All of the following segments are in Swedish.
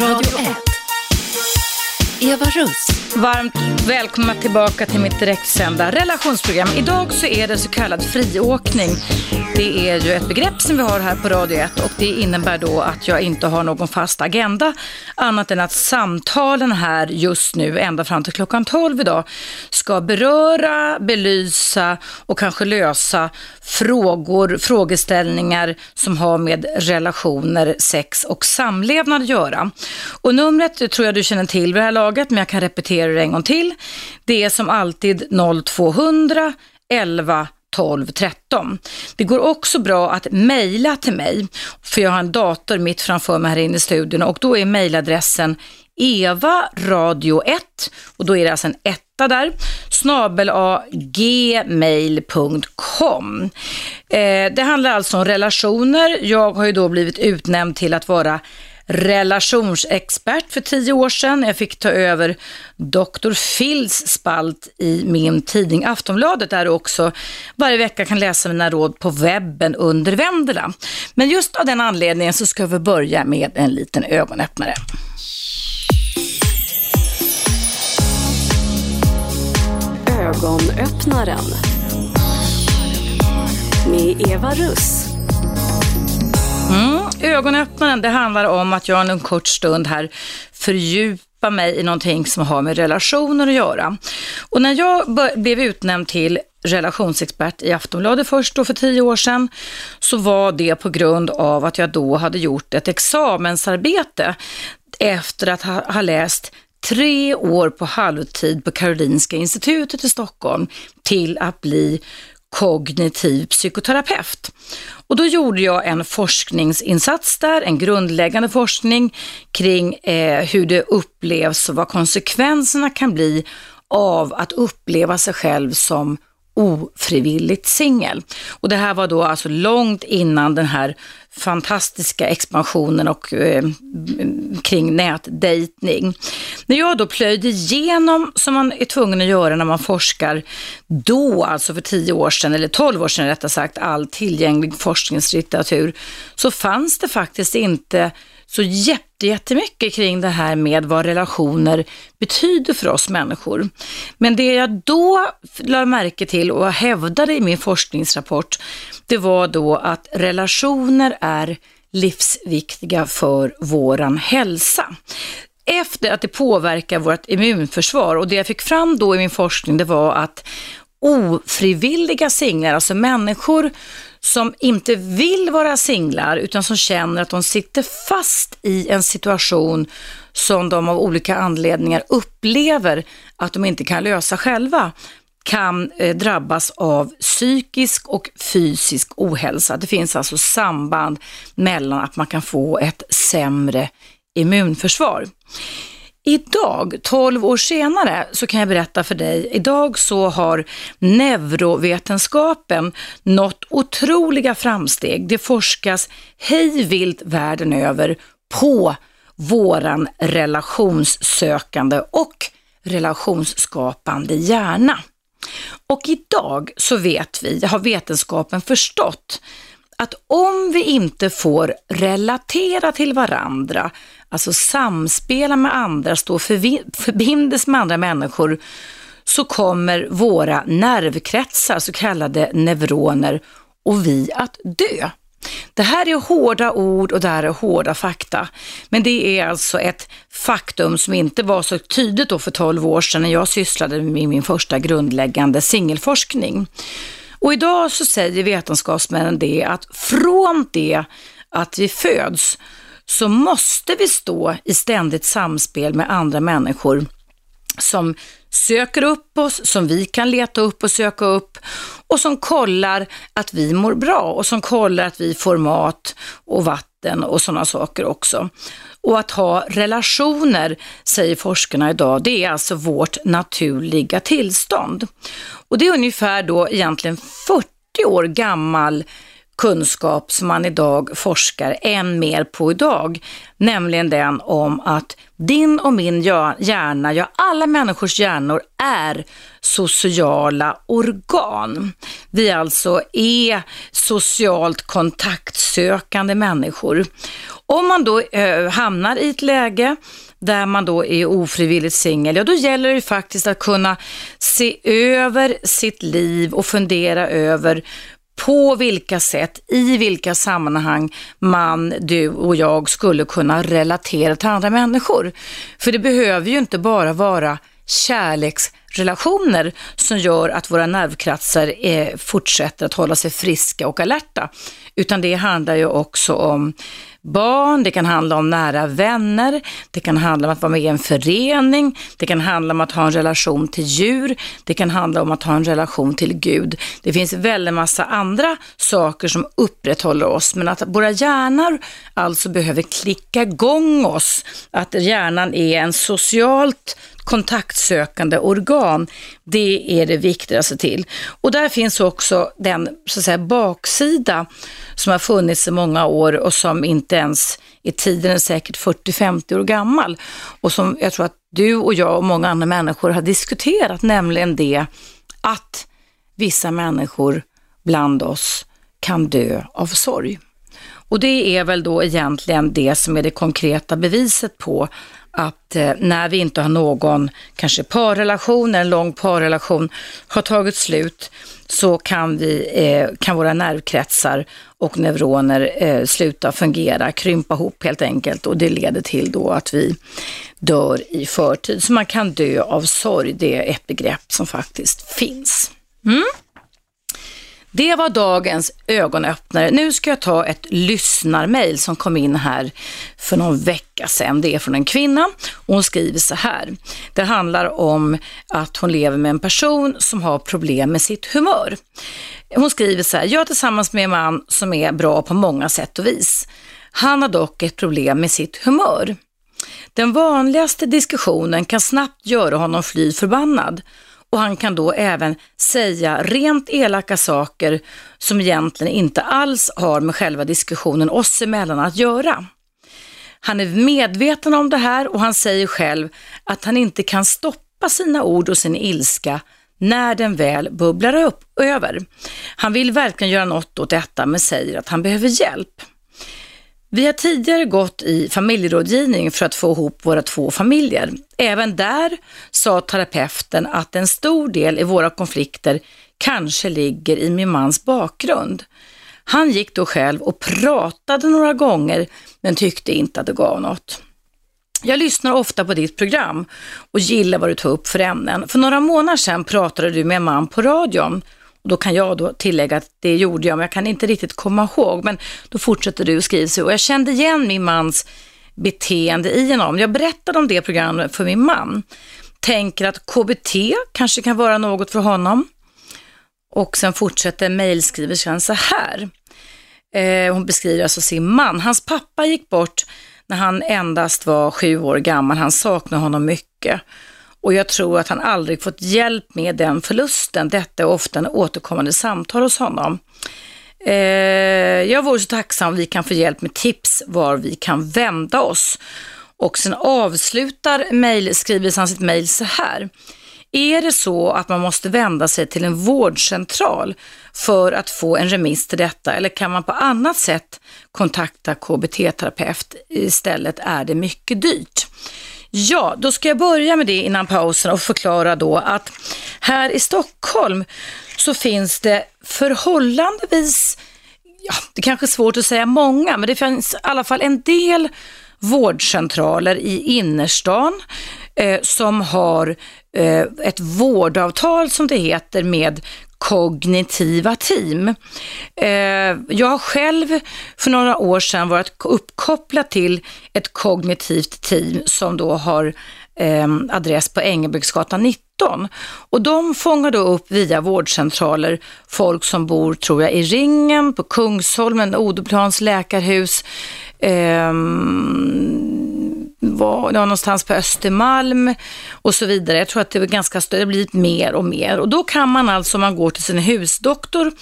Radio 1. Eva Russ. Varmt välkomna tillbaka till mitt direktsända relationsprogram. Idag så är det så kallad friåkning. Det är ju ett begrepp som vi har här på Radio 1 och det innebär då att jag inte har någon fast agenda annat än att samtalen här just nu ända fram till klockan 12 idag ska beröra, belysa och kanske lösa frågor, frågeställningar som har med relationer, sex och samlevnad att göra. Och numret tror jag du känner till vid det här laget men jag kan repetera det en gång till. Det är som alltid 0200 11 12 13. Det går också bra att mejla till mig, för jag har en dator mitt framför mig här inne i studion och då är mejladressen Eva radio 1 och då är det alltså en etta där, snabel gmail.com. Eh, det handlar alltså om relationer. Jag har ju då blivit utnämnd till att vara relationsexpert för tio år sedan. Jag fick ta över Dr. Phils spalt i min tidning Aftonbladet där du också varje vecka kan läsa mina råd på webben under Vendela. Men just av den anledningen så ska vi börja med en liten ögonöppnare. Ögonöppnaren. Med Eva Russ. Mm, ögonöppnaren, det handlar om att jag en kort stund här fördjupar mig i någonting som har med relationer att göra. Och när jag blev utnämnd till relationsexpert i Aftonbladet först då för tio år sedan, så var det på grund av att jag då hade gjort ett examensarbete efter att ha, ha läst tre år på halvtid på Karolinska institutet i Stockholm till att bli kognitiv psykoterapeut. Och då gjorde jag en forskningsinsats där, en grundläggande forskning kring eh, hur det upplevs och vad konsekvenserna kan bli av att uppleva sig själv som ofrivilligt singel. Och det här var då alltså långt innan den här fantastiska expansionen och eh, kring nätdejtning. När jag då plöjde igenom, som man är tvungen att göra när man forskar, då alltså för 10 år sedan, eller tolv år sedan rättare sagt, all tillgänglig forskningslitteratur, så fanns det faktiskt inte så jättemycket kring det här med vad relationer betyder för oss människor. Men det jag då lade märke till och hävdade i min forskningsrapport, det var då att relationer är livsviktiga för våran hälsa efter att det påverkar vårt immunförsvar och det jag fick fram då i min forskning det var att ofrivilliga singlar, alltså människor som inte vill vara singlar utan som känner att de sitter fast i en situation som de av olika anledningar upplever att de inte kan lösa själva kan eh, drabbas av psykisk och fysisk ohälsa. Det finns alltså samband mellan att man kan få ett sämre immunförsvar. Idag, 12 år senare, så kan jag berätta för dig, idag så har neurovetenskapen nått otroliga framsteg. Det forskas hejvilt världen över på våran relationssökande och relationsskapande hjärna. Och idag så vet vi, har vetenskapen förstått, att om vi inte får relatera till varandra, alltså samspela med andra, stå förbindes med andra människor, så kommer våra nervkretsar, så kallade neuroner, och vi att dö. Det här är hårda ord och det här är hårda fakta. Men det är alltså ett faktum som inte var så tydligt då för 12 år sedan när jag sysslade med min första grundläggande singelforskning. Och idag så säger vetenskapsmännen det att från det att vi föds så måste vi stå i ständigt samspel med andra människor som söker upp oss, som vi kan leta upp och söka upp och som kollar att vi mår bra och som kollar att vi får mat och vatten och sådana saker också. Och att ha relationer, säger forskarna idag, det är alltså vårt naturliga tillstånd. Och det är ungefär då egentligen 40 år gammal kunskap som man idag forskar än mer på idag, nämligen den om att din och min hjärna, ja alla människors hjärnor är sociala organ. Vi alltså är socialt kontaktsökande människor. Om man då eh, hamnar i ett läge där man då är ofrivilligt singel, ja då gäller det faktiskt att kunna se över sitt liv och fundera över på vilka sätt, i vilka sammanhang man, du och jag skulle kunna relatera till andra människor. För det behöver ju inte bara vara kärleks, relationer som gör att våra nervkretsar är, eh, fortsätter att hålla sig friska och alerta, utan det handlar ju också om barn, det kan handla om nära vänner, det kan handla om att vara med i en förening, det kan handla om att ha en relation till djur, det kan handla om att ha en relation till Gud. Det finns väldigt massa andra saker som upprätthåller oss, men att våra hjärnor alltså behöver klicka igång oss, att hjärnan är en socialt kontaktsökande organ, det är det viktigaste till. Och där finns också den så att säga, baksida som har funnits i många år och som inte ens i tiden är säkert 40-50 år gammal och som jag tror att du och jag och många andra människor har diskuterat, nämligen det att vissa människor bland oss kan dö av sorg. Och det är väl då egentligen det som är det konkreta beviset på att eh, när vi inte har någon, kanske parrelation, en lång parrelation har tagit slut, så kan, vi, eh, kan våra nervkretsar och neuroner eh, sluta fungera, krympa ihop helt enkelt och det leder till då att vi dör i förtid. Så man kan dö av sorg, det är ett begrepp som faktiskt finns. Mm. Det var dagens ögonöppnare. Nu ska jag ta ett lyssnarmail som kom in här för någon vecka sedan. Det är från en kvinna och hon skriver så här. Det handlar om att hon lever med en person som har problem med sitt humör. Hon skriver så här. Jag är tillsammans med en man som är bra på många sätt och vis. Han har dock ett problem med sitt humör. Den vanligaste diskussionen kan snabbt göra honom fly förbannad och han kan då även säga rent elaka saker som egentligen inte alls har med själva diskussionen oss emellan att göra. Han är medveten om det här och han säger själv att han inte kan stoppa sina ord och sin ilska när den väl bubblar upp över. Han vill verkligen göra något åt detta men säger att han behöver hjälp. Vi har tidigare gått i familjerådgivning för att få ihop våra två familjer. Även där sa terapeuten att en stor del i våra konflikter kanske ligger i min mans bakgrund. Han gick då själv och pratade några gånger men tyckte inte att det gav något. Jag lyssnar ofta på ditt program och gillar vad du tar upp för ämnen. För några månader sedan pratade du med en man på radion då kan jag då tillägga att det gjorde jag, men jag kan inte riktigt komma ihåg. Men då fortsätter du och skriver så. Och jag kände igen min mans beteende i honom. Jag berättade om det programmet för min man. Tänker att KBT kanske kan vara något för honom. Och sen fortsätter mejlskriverskan så här. Eh, hon beskriver alltså sin man. Hans pappa gick bort när han endast var sju år gammal. Han saknar honom mycket och jag tror att han aldrig fått hjälp med den förlusten. Detta är ofta en återkommande samtal hos honom. Eh, jag vore så tacksam om vi kan få hjälp med tips var vi kan vända oss. Och sen avslutar mejlskrivelsen sitt mejl så här. Är det så att man måste vända sig till en vårdcentral för att få en remiss till detta eller kan man på annat sätt kontakta KBT-terapeut? Istället är det mycket dyrt. Ja, då ska jag börja med det innan pausen och förklara då att här i Stockholm så finns det förhållandevis, ja, det är kanske är svårt att säga många, men det finns i alla fall en del vårdcentraler i innerstan eh, som har eh, ett vårdavtal som det heter med kognitiva team. Eh, jag har själv för några år sedan varit uppkopplad till ett kognitivt team som då har eh, adress på Engelbrektsgatan 19. Och de fångar då upp via vårdcentraler folk som bor, tror jag, i Ringen, på Kungsholmen, Odeplans läkarhus, ehm, var det var någonstans på Östermalm och så vidare. Jag tror att det var ganska större, det har blivit mer och mer. Och då kan man alltså, om man går till sin husdoktor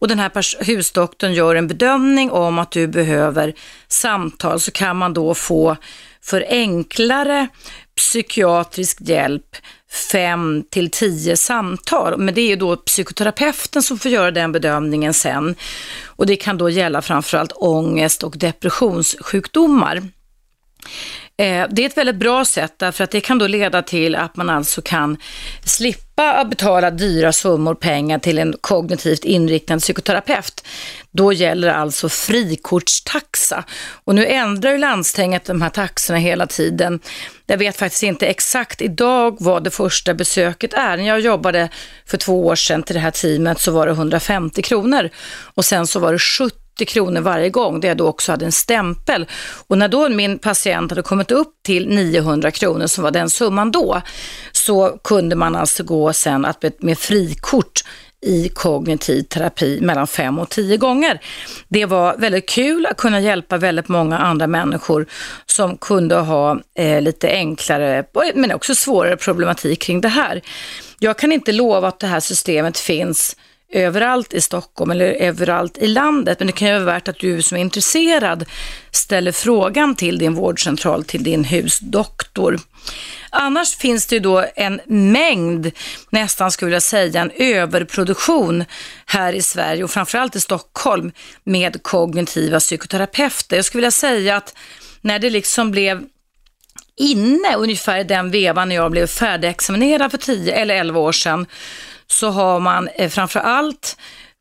och den här husdoktorn gör en bedömning om att du behöver samtal så kan man då få för enklare psykiatrisk hjälp fem till tio samtal. Men det är ju då psykoterapeuten som får göra den bedömningen sen. Och det kan då gälla framförallt ångest och depressionssjukdomar. Eh, det är ett väldigt bra sätt därför att det kan då leda till att man alltså kan slippa betala dyra summor pengar till en kognitivt inriktad psykoterapeut. Då gäller alltså frikortstaxa. Och nu ändrar ju landstinget de här taxorna hela tiden. Jag vet faktiskt inte exakt idag vad det första besöket är. När jag jobbade för två år sedan till det här teamet så var det 150 kronor och sen så var det 70 kronor varje gång, där jag då också hade en stämpel. Och när då min patient hade kommit upp till 900 kronor, som var den summan då, så kunde man alltså gå sen att med frikort i kognitiv terapi mellan fem och tio gånger. Det var väldigt kul att kunna hjälpa väldigt många andra människor som kunde ha eh, lite enklare men också svårare problematik kring det här. Jag kan inte lova att det här systemet finns överallt i Stockholm eller överallt i landet. Men det kan ju vara värt att du som är intresserad ställer frågan till din vårdcentral, till din husdoktor. Annars finns det ju då en mängd, nästan skulle jag säga en överproduktion här i Sverige och framförallt i Stockholm med kognitiva psykoterapeuter. Jag skulle vilja säga att när det liksom blev inne ungefär i den vevan när jag blev färdigexaminerad för 10 eller 11 år sedan så har man eh, framför allt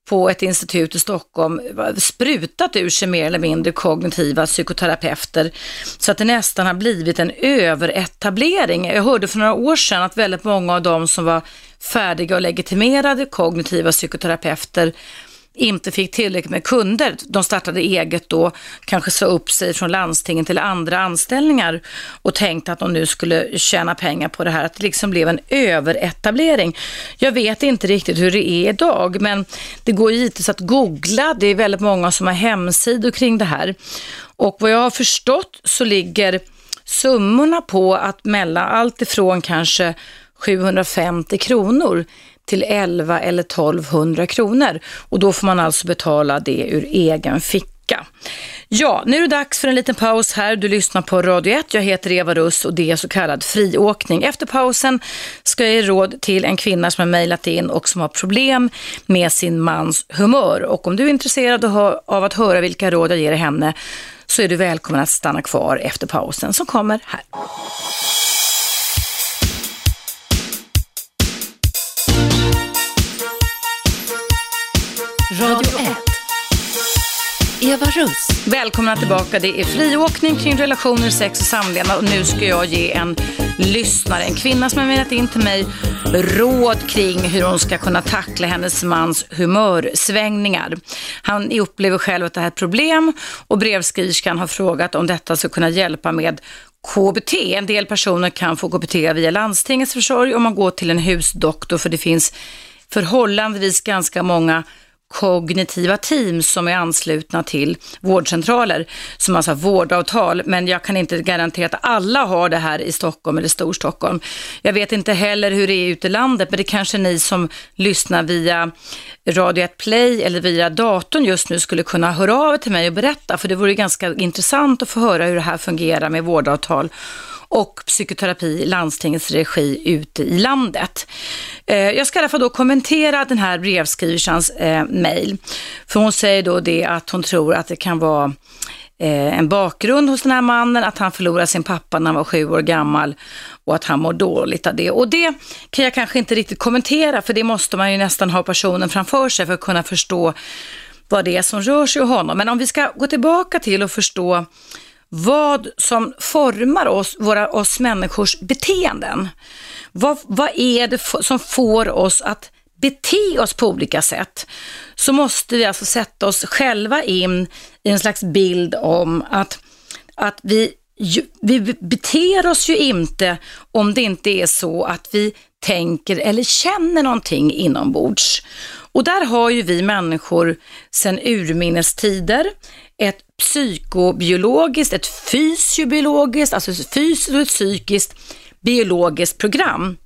på ett institut i Stockholm sprutat ur sig mer eller mindre kognitiva psykoterapeuter så att det nästan har blivit en överetablering. Jag hörde för några år sedan att väldigt många av de som var färdiga och legitimerade kognitiva psykoterapeuter inte fick tillräckligt med kunder. De startade eget då, kanske sa upp sig från landstingen till andra anställningar och tänkte att de nu skulle tjäna pengar på det här, att det liksom blev en överetablering. Jag vet inte riktigt hur det är idag, men det går givetvis att googla. Det är väldigt många som har hemsidor kring det här. Och vad jag har förstått så ligger summorna på att mellan allt ifrån kanske 750 kronor till 11 eller 1200 kronor och då får man alltså betala det ur egen ficka. Ja, nu är det dags för en liten paus här. Du lyssnar på Radio 1. Jag heter Eva Russ och det är så kallad friåkning. Efter pausen ska jag ge råd till en kvinna som har mejlat in och som har problem med sin mans humör. Och om du är intresserad av att höra vilka råd jag ger henne så är du välkommen att stanna kvar efter pausen som kommer här. Radio 1. Eva Russ. Välkomna tillbaka. Det är friåkning kring relationer, sex och samlevnad och nu ska jag ge en lyssnare, en kvinna som har mejlat in till mig, råd kring hur hon ska kunna tackla hennes mans humörsvängningar. Han upplever själv att det här är ett problem och brevskriverskan har frågat om detta ska kunna hjälpa med KBT. En del personer kan få KBT via landstingets försorg om man går till en husdoktor för det finns förhållandevis ganska många kognitiva team som är anslutna till vårdcentraler som alltså har vårdavtal. Men jag kan inte garantera att alla har det här i Stockholm eller Storstockholm. Jag vet inte heller hur det är ute i landet, men det kanske ni som lyssnar via Radio 1 Play eller via datorn just nu skulle kunna höra av er till mig och berätta, för det vore ganska intressant att få höra hur det här fungerar med vårdavtal och psykoterapi i landstingets regi ute i landet. Eh, jag ska i alla fall då kommentera den här brevskriversans eh, mejl. För hon säger då det att hon tror att det kan vara eh, en bakgrund hos den här mannen, att han förlorade sin pappa när han var sju år gammal och att han mår dåligt av det. Och det kan jag kanske inte riktigt kommentera, för det måste man ju nästan ha personen framför sig för att kunna förstå vad det är som rör sig i honom. Men om vi ska gå tillbaka till och förstå vad som formar oss, våra, oss människors beteenden. Vad, vad är det som får oss att bete oss på olika sätt, så måste vi alltså sätta oss själva in i en slags bild om att, att vi, vi beter oss ju inte om det inte är så att vi tänker eller känner någonting inombords. Och där har ju vi människor sedan urminnes tider psykobiologiskt, ett fysiobiologiskt, alltså fysiskt och ett psykiskt biologiskt program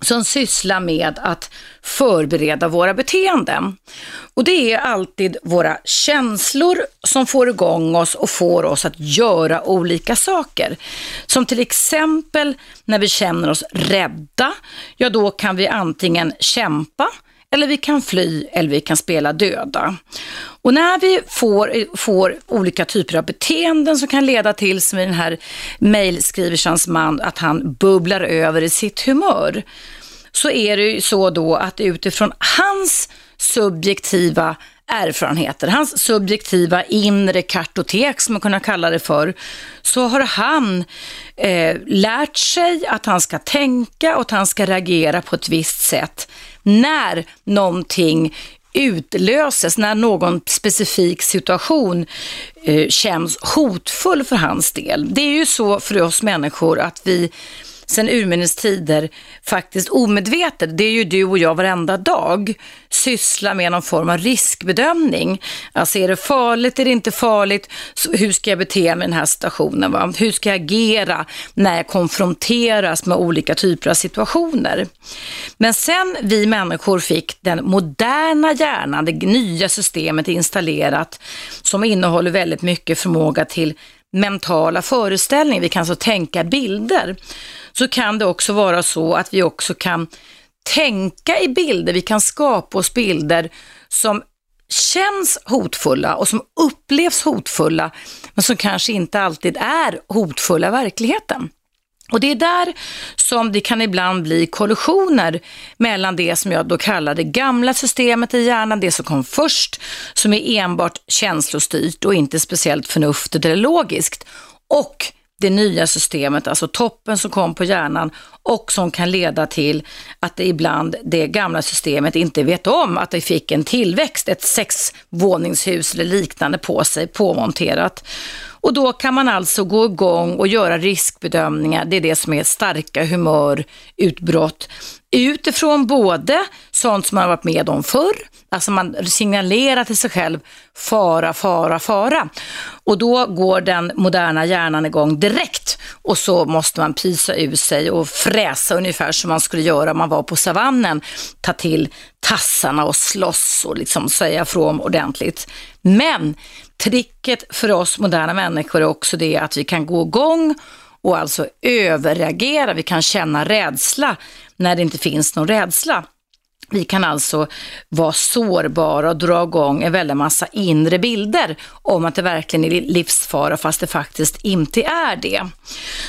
som sysslar med att förbereda våra beteenden. Och det är alltid våra känslor som får igång oss och får oss att göra olika saker. Som till exempel när vi känner oss rädda, ja då kan vi antingen kämpa eller vi kan fly eller vi kan spela döda. Och när vi får, får olika typer av beteenden som kan leda till, som i den här mejlskriverskans man, att han bubblar över i sitt humör, så är det ju så då att utifrån hans subjektiva erfarenheter, hans subjektiva inre kartotek som man kunna kalla det för, så har han eh, lärt sig att han ska tänka och att han ska reagera på ett visst sätt när någonting utlöses, när någon specifik situation eh, känns hotfull för hans del. Det är ju så för oss människor att vi sen urminnes tider faktiskt omedvetet, det är ju du och jag varenda dag, sysslar med någon form av riskbedömning. Alltså är det farligt, är det inte farligt? Så hur ska jag bete mig i den här situationen? Va? Hur ska jag agera när jag konfronteras med olika typer av situationer? Men sen vi människor fick den moderna hjärnan, det nya systemet installerat som innehåller väldigt mycket förmåga till mentala föreställningar, vi kan alltså tänka bilder, så kan det också vara så att vi också kan tänka i bilder, vi kan skapa oss bilder som känns hotfulla och som upplevs hotfulla, men som kanske inte alltid är hotfulla i verkligheten. Och det är där som det kan ibland bli kollisioner mellan det som jag då kallar det gamla systemet i hjärnan, det som kom först, som är enbart känslostyrt och inte speciellt förnuftigt eller logiskt, och det nya systemet, alltså toppen som kom på hjärnan och som kan leda till att det ibland det gamla systemet inte vet om att det fick en tillväxt, ett sexvåningshus eller liknande på sig påmonterat. Och då kan man alltså gå igång och göra riskbedömningar, det är det som är starka humörutbrott, utifrån både sånt som man har varit med om förr, alltså man signalerar till sig själv fara, fara, fara. Och då går den moderna hjärnan igång direkt och så måste man pysa ur sig och fräsa ungefär som man skulle göra om man var på savannen, ta till tassarna och slåss och liksom säga från ordentligt. Men tricket för oss moderna människor är också det att vi kan gå igång och alltså överreagera. Vi kan känna rädsla när det inte finns någon rädsla. Vi kan alltså vara sårbara och dra igång en väldig massa inre bilder om att det verkligen är livsfara fast det faktiskt inte är det.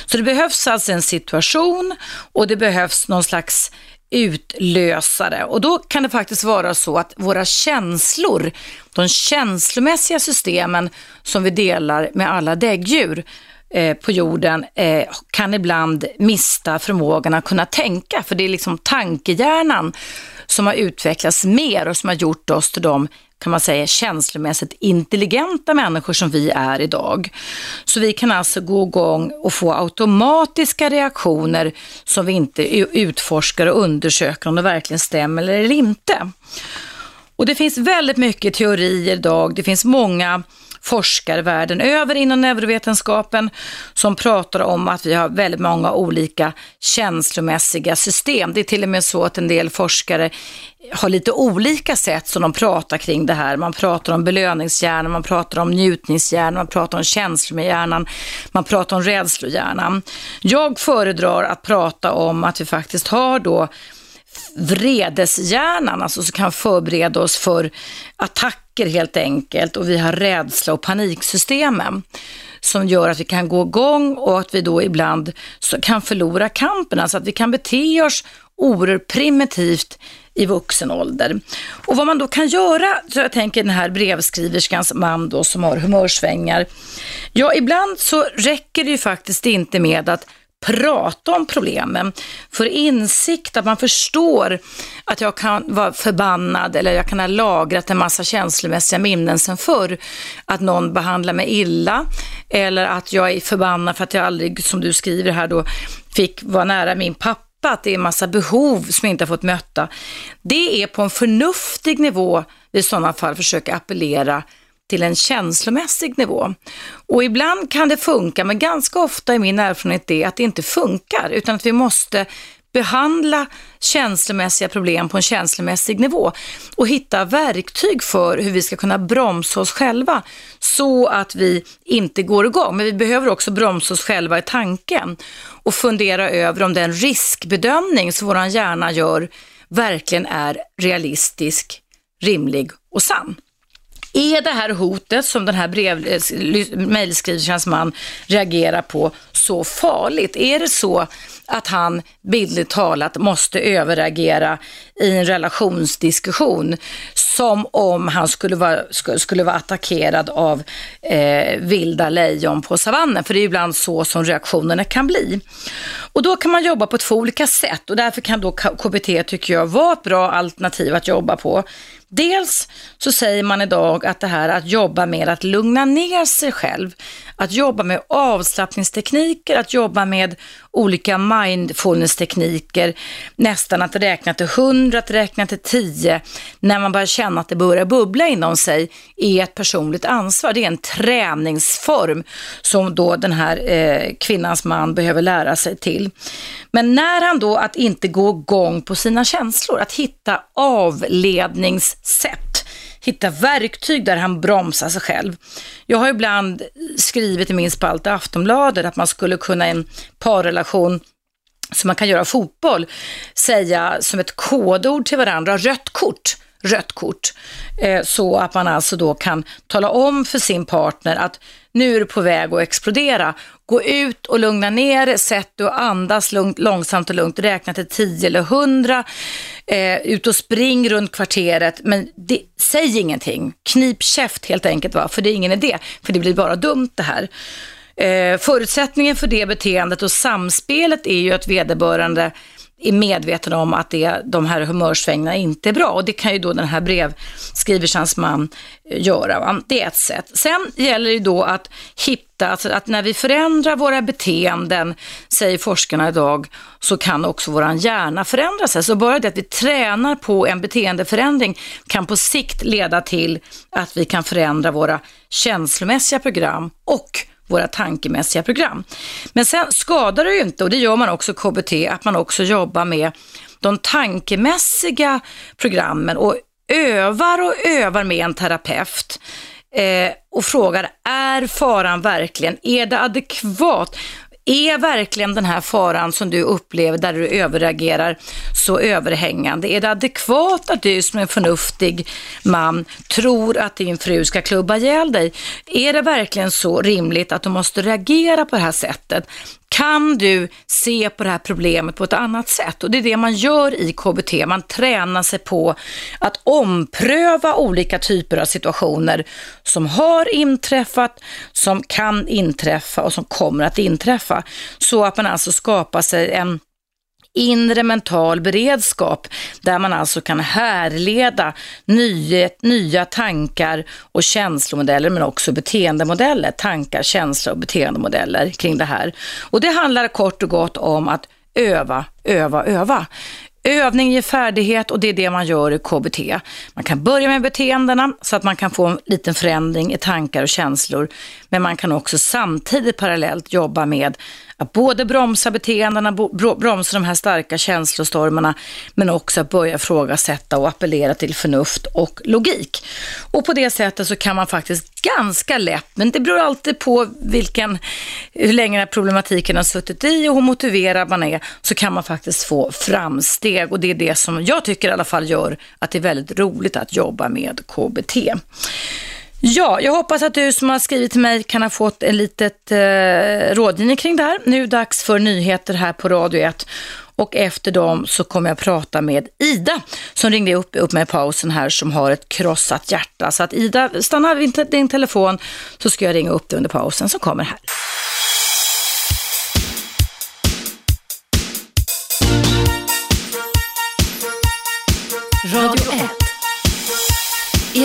Så det behövs alltså en situation och det behövs någon slags utlösare och då kan det faktiskt vara så att våra känslor, de känslomässiga systemen som vi delar med alla däggdjur, Eh, på jorden eh, kan ibland mista förmågan att kunna tänka. För det är liksom tankehjärnan som har utvecklats mer och som har gjort oss till de kan man säga känslomässigt intelligenta människor som vi är idag. Så vi kan alltså gå igång och få automatiska reaktioner som vi inte utforskar och undersöker om det verkligen stämmer eller inte. Och det finns väldigt mycket teorier idag. Det finns många forskare världen över inom neurovetenskapen som pratar om att vi har väldigt många olika känslomässiga system. Det är till och med så att en del forskare har lite olika sätt som de pratar kring det här. Man pratar om belöningshjärnan, man pratar om njutningshjärnan, man pratar om känslohjärnan, man pratar om rädslohjärnan. Jag föredrar att prata om att vi faktiskt har då vredeshjärnan, alltså som kan förbereda oss för attacker helt enkelt och vi har rädsla och paniksystemen som gör att vi kan gå igång och att vi då ibland kan förlora kampen, alltså att vi kan bete oss oerhört primitivt i vuxen ålder. Och vad man då kan göra, så jag tänker den här brevskriverskans man då som har humörsvängar. Ja, ibland så räcker det ju faktiskt inte med att prata om problemen, för insikt, att man förstår att jag kan vara förbannad eller jag kan ha lagrat en massa känslomässiga minnen sen förr. Att någon behandlar mig illa eller att jag är förbannad för att jag aldrig, som du skriver här då, fick vara nära min pappa att det är en massa behov som jag inte har fått möta. Det är på en förnuftig nivå vi i sådana fall försöker appellera till en känslomässig nivå. Och ibland kan det funka, men ganska ofta är min erfarenhet det att det inte funkar, utan att vi måste behandla känslomässiga problem på en känslomässig nivå och hitta verktyg för hur vi ska kunna bromsa oss själva så att vi inte går igång. Men vi behöver också bromsa oss själva i tanken och fundera över om den riskbedömning som vår hjärna gör verkligen är realistisk, rimlig och sann. Är det här hotet som den här brev, eh, mejlskriverskans man reagerar på så farligt? Är det så att han bildligt talat måste överreagera i en relationsdiskussion som om han skulle vara, skulle vara attackerad av eh, vilda lejon på savannen? För det är ibland så som reaktionerna kan bli. Och då kan man jobba på två olika sätt och därför kan då KBT, tycker jag, vara ett bra alternativ att jobba på. Dels så säger man idag att det här att jobba med att lugna ner sig själv, att jobba med avslappningstekniker, att jobba med olika mindfulness-tekniker, nästan att räkna till 100, att räkna till 10, när man börjar känna att det börjar bubbla inom sig, är ett personligt ansvar. Det är en träningsform som då den här eh, kvinnans man behöver lära sig till. Men när han då att inte gå igång på sina känslor, att hitta avledningssätt, hitta verktyg där han bromsar sig själv. Jag har ibland skrivit i min spalt i Aftonbladet att man skulle kunna i en parrelation som man kan göra fotboll, säga som ett kodord till varandra, rött kort rött kort. Eh, så att man alltså då kan tala om för sin partner att nu är du på väg att explodera. Gå ut och lugna ner dig, sätt dig och andas lugnt, långsamt och lugnt, räkna till 10 eller 100. Eh, ut och spring runt kvarteret, men det, säg ingenting. Knip käft helt enkelt, va? för det är ingen idé, för det blir bara dumt det här. Eh, förutsättningen för det beteendet och samspelet är ju att vederbörande är medveten om att det, de här humörsvängningarna inte är bra. Och det kan ju då den här brevskriverskans man eh, göra. Va? Det är ett sätt. Sen gäller det då att hitta, alltså att när vi förändrar våra beteenden, säger forskarna idag, så kan också vår hjärna förändra sig. Så alltså bara det att vi tränar på en beteendeförändring kan på sikt leda till att vi kan förändra våra känslomässiga program och våra tankemässiga program. Men sen skadar det ju inte, och det gör man också KBT, att man också jobbar med de tankemässiga programmen och övar och övar med en terapeut eh, och frågar, är faran verkligen, är det adekvat? Är verkligen den här faran som du upplever där du överreagerar så överhängande? Är det adekvat att du som en förnuftig man tror att din fru ska klubba ihjäl dig? Är det verkligen så rimligt att du måste reagera på det här sättet? Kan du se på det här problemet på ett annat sätt? Och det är det man gör i KBT. Man tränar sig på att ompröva olika typer av situationer som har inträffat, som kan inträffa och som kommer att inträffa. Så att man alltså skapar sig en inre mental beredskap där man alltså kan härleda nya, nya tankar och känslomodeller men också beteendemodeller. Tankar, känslor och beteendemodeller kring det här. Och det handlar kort och gott om att öva, öva, öva. Övning ger färdighet och det är det man gör i KBT. Man kan börja med beteendena så att man kan få en liten förändring i tankar och känslor. Men man kan också samtidigt parallellt jobba med att både bromsa beteendena, bromsa de här starka känslostormarna, men också att börja ifrågasätta och appellera till förnuft och logik. Och på det sättet så kan man faktiskt ganska lätt, men det beror alltid på vilken, hur länge den här problematiken har suttit i och hur motiverad man är, så kan man faktiskt få framsteg. Och det är det som jag tycker i alla fall gör att det är väldigt roligt att jobba med KBT. Ja, jag hoppas att du som har skrivit till mig kan ha fått en litet eh, rådgivning kring det här. Nu är det dags för nyheter här på Radio 1 och efter dem så kommer jag prata med Ida som ringde upp, upp med pausen här som har ett krossat hjärta. Så att Ida, stanna vid din telefon så ska jag ringa upp dig under pausen som kommer här.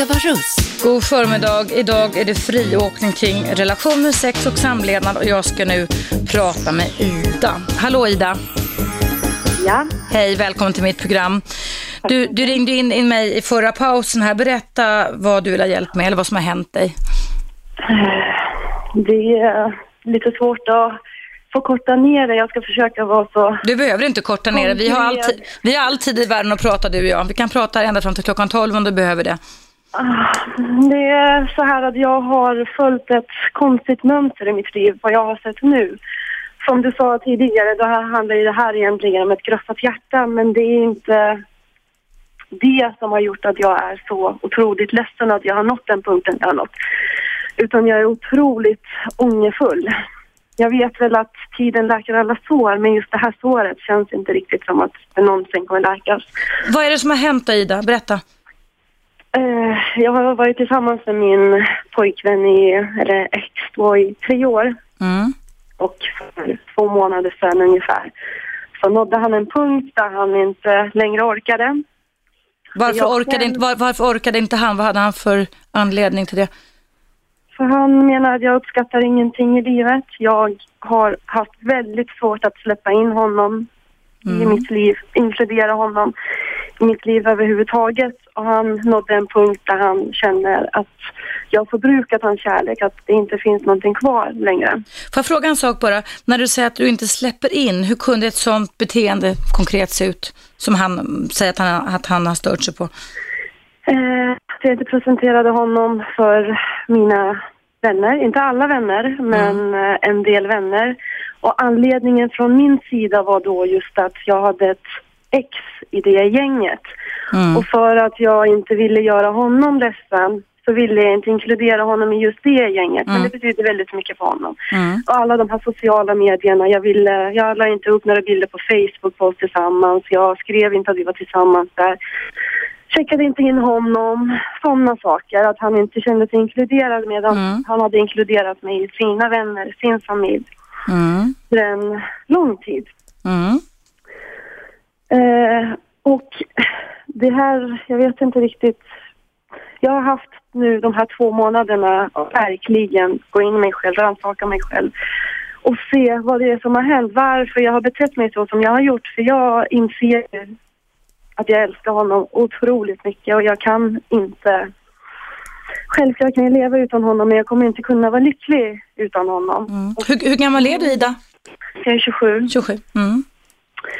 Eva Russ. God förmiddag. Idag är det friåkning kring relationer, sex och samlevnad och jag ska nu prata med Ida. Hallå Ida. Ja. Hej, välkommen till mitt program. Du, du ringde in, in mig i förra pausen här. Berätta vad du vill ha hjälp med eller vad som har hänt dig. Det är lite svårt att få korta ner det. Jag ska försöka vara så... Du behöver inte korta ner det. Vi har, alltid, vi har alltid i världen att prata du och jag. Vi kan prata ända fram till klockan 12 om du behöver det. Det är så här att jag har följt ett konstigt mönster i mitt liv, vad jag har sett nu. Som du sa tidigare, då handlar ju det här egentligen om ett krossat hjärta, men det är inte det som har gjort att jag är så otroligt ledsen att jag har nått den punkten jag har nått. Utan jag är otroligt ångerfull. Jag vet väl att tiden läker alla sår, men just det här såret känns inte riktigt som att det någonsin kommer läkas. Vad är det som har hänt då, Ida? Berätta. Eh, jag har varit tillsammans med min pojkvän i, eller ex då, i tre år. Mm. Och för två månader sedan ungefär så nådde han en punkt där han inte längre orkade. Varför, Jag orkade själv- inte, var, varför orkade inte han? Vad hade han för anledning till det? För han menar att jag uppskattar ingenting i livet. Jag har haft väldigt svårt att släppa in honom i mitt liv, inkludera honom i mitt liv överhuvudtaget. Och han nådde en punkt där han känner att jag förbrukat hans kärlek, att det inte finns någonting kvar längre. Får jag fråga en sak bara? När du säger att du inte släpper in, hur kunde ett sånt beteende konkret se ut? Som han säger att han, att han har stört sig på. Eh, jag inte presenterade honom för mina vänner, inte alla vänner, men eh, en del vänner. Och anledningen från min sida var då just att jag hade ett ex i det gänget. Mm. Och för att jag inte ville göra honom ledsen så ville jag inte inkludera honom i just det gänget. Men det betyder väldigt mycket för honom. Mm. Och alla de här sociala medierna. Jag, ville, jag la inte upp några bilder på Facebook på oss tillsammans. Jag skrev inte att vi var tillsammans där. Checkade inte in honom. Sådana saker. Att han inte kände sig inkluderad medan Mm. han hade inkluderat mig i sina vänner, sin familj. Mm. För en lång tid. Mm. Eh, och det här, jag vet inte riktigt. Jag har haft nu de här två månaderna verkligen gå in i mig själv, rannsaka mig själv och se vad det är som har hänt, varför jag har betett mig så som jag har gjort. För jag inser att jag älskar honom otroligt mycket och jag kan inte... Självklart kan jag leva utan honom men jag kommer inte kunna vara lycklig utan honom. Mm. Hur, hur gammal är du, Ida? Jag är 27. 27. Mm.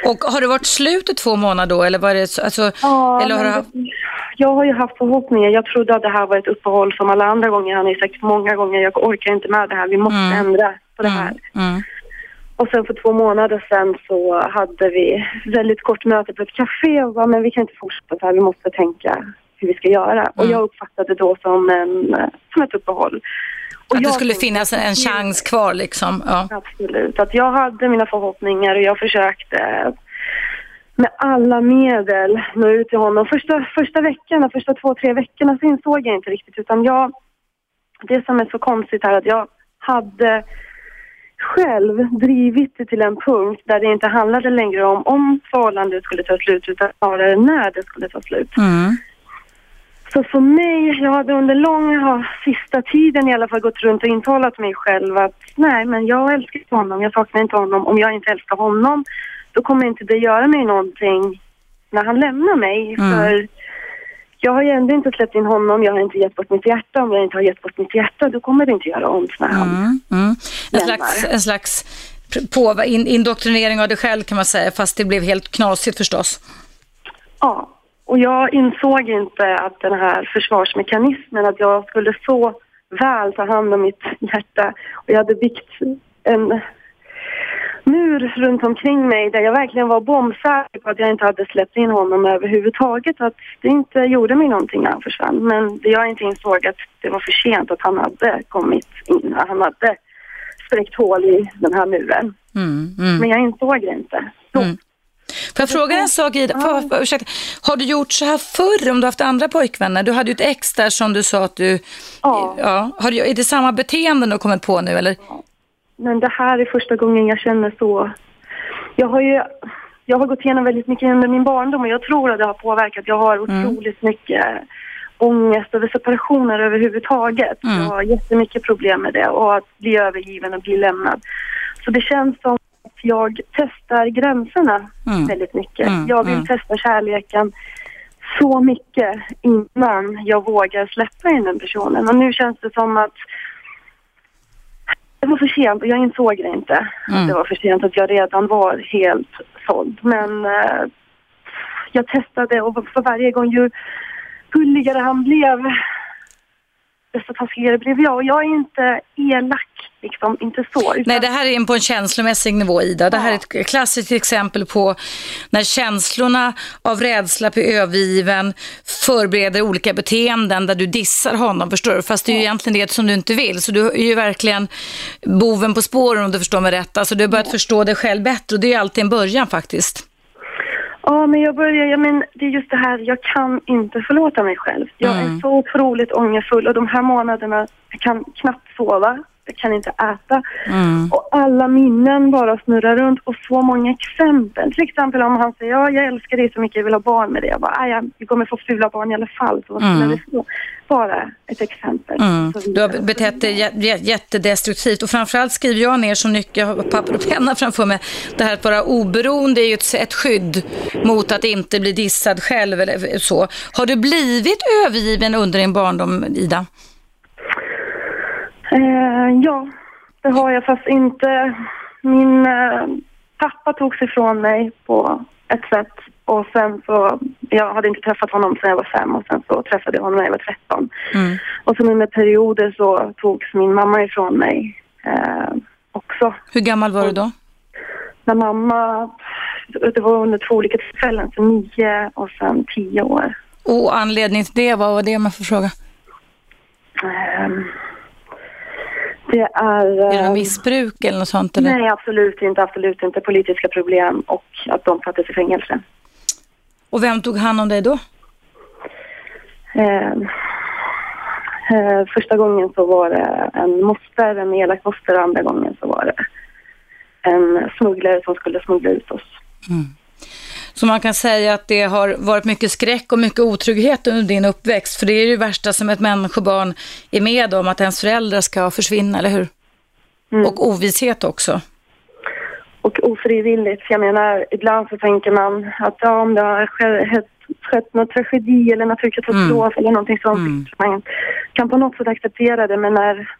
Och har det varit slut i två månader då? Eller var det så, alltså, Ja, eller har haft... Jag har ju haft förhoppningar. Jag trodde att det här var ett uppehåll som alla andra gånger. Han har ju sagt många gånger, jag orkar inte med det här. Vi måste Mm. ändra på det här. Mm. Och sen för två månader sedan så hade vi väldigt kort möte på ett café och bara, men vi kan inte fortsätta så här. Vi måste tänka hur vi ska göra. Och Mm. jag uppfattade det då som, en, som ett uppehåll. Och Att det skulle tänkte- finnas en, chans kvar liksom. Ja. Absolut. Att jag hade mina förhoppningar och jag försökte med alla medel nå ut till honom. Första, första veckorna, första två, tre veckorna så insåg jag inte riktigt utan jag... Det som är så konstigt är att jag hade själv drivit det till en punkt där det inte handlade längre om om förhållandet skulle ta slut utan snarare när det skulle ta slut. Mm. Så för mig, jag hade under långa, sista tiden i alla fall gått runt och intalat mig själv att nej men jag älskar honom, jag saknar inte honom. Om jag inte älskar honom då kommer inte det göra mig någonting när han lämnar mig. Mm. För jag har ju ändå inte släppt in honom, jag har inte gett bort mitt hjärta. Om jag inte har gett bort mitt hjärta då kommer det inte göra ont när han... Mm. Mm. En, slags, en slags på, in, indoktrinering av dig själv kan man säga, fast det blev helt knasigt förstås. Ja, och jag insåg inte att den här försvarsmekanismen, att jag skulle så väl ta hand om mitt hjärta och jag hade byggt en mur runt omkring mig där jag verkligen var bombsäker på att jag inte hade släppt in honom överhuvudtaget. Att det inte gjorde mig någonting när han försvann. Men det jag inte insåg att det var för sent att han hade kommit in. Han hade spräckt hål i den här muren. Mm. Mm. Men jag insåg det inte. Så. Mm. Får jag fråga en sak Ida? Får, ursäkta. Har du gjort så här förr om du haft andra pojkvänner? Du hade ju ett ex där som du sa att du... Ja. ja. Har du, är det samma beteende du har kommit på nu eller? Men det här är första gången jag känner så. Jag har ju jag har gått igenom väldigt mycket under min barndom och jag tror att det har påverkat. Jag har otroligt mycket ångest över separationer överhuvudtaget. Mm. Jag har jättemycket problem med det och att bli övergiven och bli lämnad. Så det känns som jag testar gränserna Mm. väldigt mycket. Mm, Jag vill mm. testa kärleken så mycket innan jag vågar släppa in den personen. Och nu känns det som att det var för sent och jag insåg det inte. Mm. Det var för sent att jag redan var helt såld. Men eh, jag testade och för varje gång ju gulligare han blev desto taskigare blev jag. Och jag är inte elak, liksom, inte så. Utan... Nej, det här är på en känslomässig nivå, Ida. Det här är ett klassiskt exempel på när känslorna av rädsla på övergiven förbereder olika beteenden där du dissar honom, förstår du? Fast det är ju egentligen det som du inte vill. Så du är ju verkligen boven på spåren om du förstår mig rätt. Alltså du har börjat förstå dig själv bättre och det är ju alltid en början faktiskt. Ja, men jag börjar, ja, men det är just det här, jag kan inte förlåta mig själv. Jag Mm. är så otroligt ångerfull och de här månaderna, jag kan knappt sova, jag kan inte äta. Mm. Och alla minnen bara snurrar runt och så många exempel. Till exempel om han säger, ja jag älskar dig så mycket, jag vill ha barn med dig. Jag bara, "Aj, ja, vi kommer få fula barn i alla fall. Så vad Mm. vi få? Bara ett exempel. Mm. Så Du har betett dig jä- jä- jättedestruktivt och framförallt skriver jag ner som nyckel, jag har papper och penna framför mig, det här att vara oberoende är ju ett, ett skydd mot att inte bli dissad själv eller så. Har du blivit övergiven under din barndom, Ida? Eh, ja, det har jag fast inte. Min eh, pappa tog sig ifrån mig på ett sätt och sen så, jag hade inte träffat honom sedan jag var fem och sen så träffade jag honom när jag var tretton. Mm. Och sen under perioder så togs min mamma ifrån mig eh, också. Hur gammal var du då? När mamma, det var under två olika tillfällen, så nio och sen tio år. Och anledningen till det, vad var det jag får fråga? Ehm, det är... Är det eh, missbruk eller något sånt? Eller? Nej, absolut inte, absolut inte. Politiska problem och att de sattes i fängelse. Och vem tog hand om dig då? Eh, eh, första gången så var det en moster, en elak moster och andra gången så var det en smugglare som skulle smuggla ut oss. Så man kan säga att det har varit mycket skräck och mycket otrygghet under din uppväxt. För det är ju det värsta som ett människobarn är med om, att ens föräldrar ska försvinna, eller hur? Mm. Och ovisshet också. Och ofrivilligt. Jag menar, ibland så tänker man att ja, om det har skett, någon tragedi eller naturkatastrof eller någonting sånt, Mm. man kan på något sätt acceptera det. Men när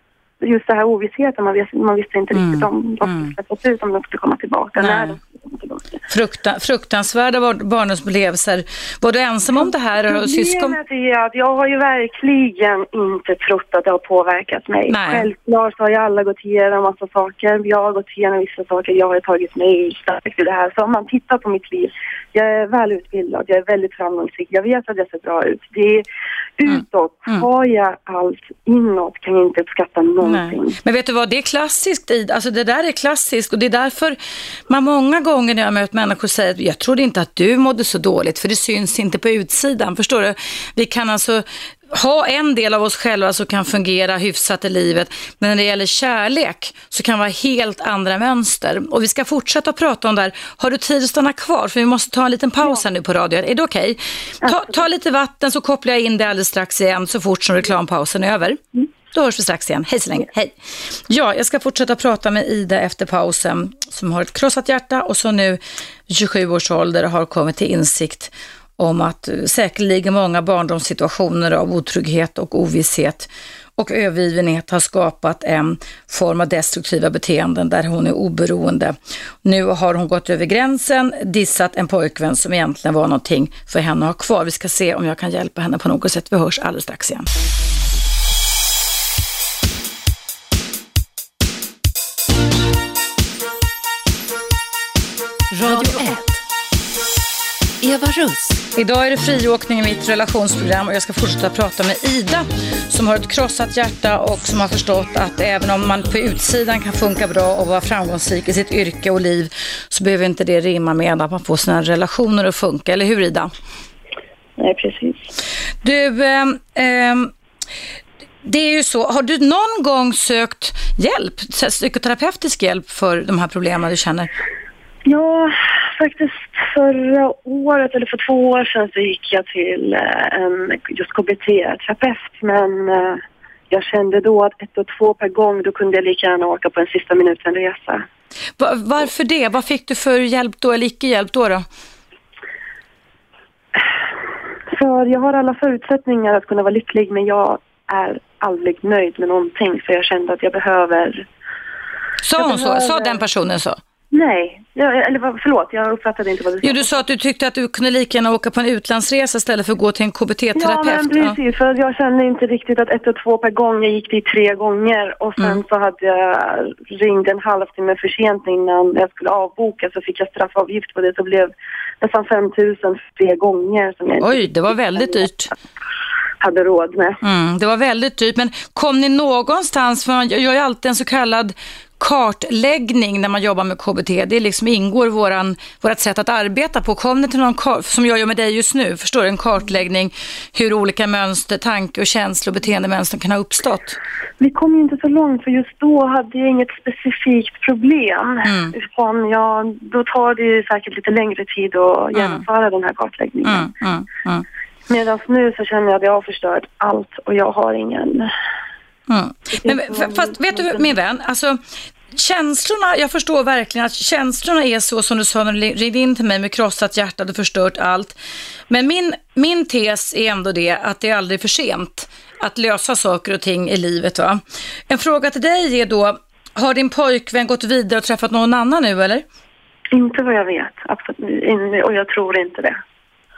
just det här ovissheten, man, vis, man visste inte Mm. riktigt om de Mm. skulle ut, om de skulle komma tillbaka, Nej. när de skulle komma tillbaka. Frukta, fruktansvärda bar- barndomsupplevelser. Var du ensam om det här? Och syskon? Är att jag har ju verkligen inte trott att det har påverkat mig. Nej. Självklart så har ju alla gått igenom massa saker. Jag har gått igenom vissa saker. Jag har tagit mig starkt ur det här. Så om man tittar på mitt liv. Jag är välutbildad. Jag är väldigt framgångsrik. Jag vet att jag ser bra ut. Det är, utåt Mm. har jag allt. Inåt kan jag inte uppskatta någonting. Nej. Men vet du vad, det är klassiskt Ida. Alltså det där är klassiskt och det är därför man många gånger när jag möter människor säger att jag trodde inte att du mådde så dåligt för det syns inte på utsidan. Förstår du? Vi kan alltså ha en del av oss själva som kan fungera hyfsat i livet, men när det gäller kärlek så kan det vara helt andra mönster. Och vi ska fortsätta prata om det här. Har du tid att stanna kvar? För vi måste ta en liten paus här nu på radion. Är det okej? Ta, ta lite vatten så kopplar jag in det alldeles strax igen så fort som reklampausen är över. Då hörs vi strax igen. Hej så länge. Hej. Ja, jag ska fortsätta prata med Ida efter pausen som har ett krossat hjärta och som nu vid 27 års ålder har kommit till insikt om att eh, säkerligen många barndomssituationer av otrygghet och ovisshet och övergivenhet har skapat en form av destruktiva beteenden där hon är oberoende. Nu har hon gått över gränsen, dissat en pojkvän som egentligen var någonting för henne att ha kvar. Vi ska se om jag kan hjälpa henne på något sätt. Vi hörs alldeles strax igen. Eva Russ. Idag är det friåkning i mitt relationsprogram och jag ska fortsätta prata med Ida som har ett krossat hjärta och som har förstått att även om man på utsidan kan funka bra och vara framgångsrik i sitt yrke och liv så behöver inte det rimma med att man får sina relationer att funka. Eller hur Ida? Nej, precis. Du, ehm, ehm, det är ju så, har du någon gång sökt hjälp, psykoterapeutisk hjälp för de här problemen du känner? Ja, faktiskt förra året eller för två år sedan så gick jag till eh, en just KBT-terapeut men eh, jag kände då att ett och två per gång då kunde jag lika gärna åka på en sista minuten-resa. Va- Varför det? Vad fick du för hjälp då eller icke hjälp då? då? För jag har alla förutsättningar att kunna vara lycklig men jag är aldrig nöjd med någonting för jag kände att jag behöver Sa hon så? Sa den personen så? Nej, jag, eller förlåt, jag uppfattade inte vad du sa. Jo, du sa att du tyckte att du kunde lika gärna åka på en utlandsresa istället för att gå till en KBT-terapeut. Ja, men precis. För jag kände inte riktigt att ett och två per gång. Jag gick dit tre gånger och sen mm. så hade jag ringt en halvtimme för sent innan jag skulle avboka så fick jag straffavgift på det. Så blev nästan 5 000 tre gånger. Som jag Oj, det var väldigt dyrt hade råd med. Mm, det var väldigt dyrt, men kom ni någonstans, för man gör ju alltid en så kallad kartläggning när man jobbar med KBT. Det liksom ingår våran, vårat sätt att arbeta på. Kom ni till någon, som jag gör med dig just nu, förstår du, en kartläggning hur olika mönster, tanke och känslo och beteendemönster kan ha uppstått? Vi kom inte så långt för just då hade jag inget specifikt problem. Mm. Utan jag, då tar det säkert lite längre tid att mm. genomföra den här kartläggningen. Mm. mm, mm. Medan nu så känner jag att jag har förstört allt och jag har ingen... Mm. Men, fast vet du min vän, alltså känslorna, jag förstår verkligen att känslorna är så som du sa när du ringde in till mig med krossat hjärta, du förstört allt. Men min, min tes är ändå det att det är aldrig för sent att lösa saker och ting i livet. Va? En fråga till dig är då, har din pojkvän gått vidare och träffat någon annan nu eller? Inte vad jag vet, absolut. Och jag tror inte det.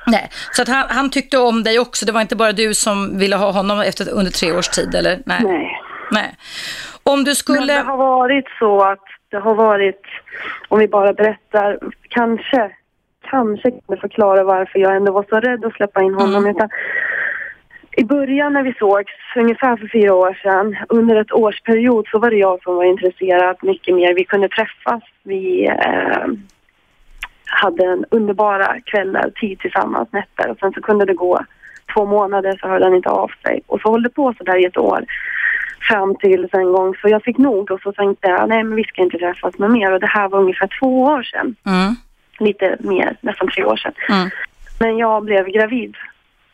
Nej, så att han, han, tyckte om dig också. Det var inte bara du som ville ha honom efter, under tre års tid, eller? Nej. Nej. Nej. Om du skulle... Men det har varit så att det har varit, om vi bara berättar, kanske, kanske kan det förklara varför jag ändå var så rädd att släppa in honom. Mm. Utan I början när vi sågs, ungefär för fyra år sedan, under ett årsperiod så var det jag som var intresserad mycket mer. Vi kunde träffas, vi eh, hade en underbara kvällar, tid tillsammans, nätter och sen så kunde det gå två månader så hörde han inte av sig och så höll det på så där i ett år fram till en gång så jag fick nog och så tänkte jag nej men vi ska inte träffas med mer och det här var ungefär två år sedan. Mm. Lite mer, nästan tre år sedan. Mm. Men jag blev gravid.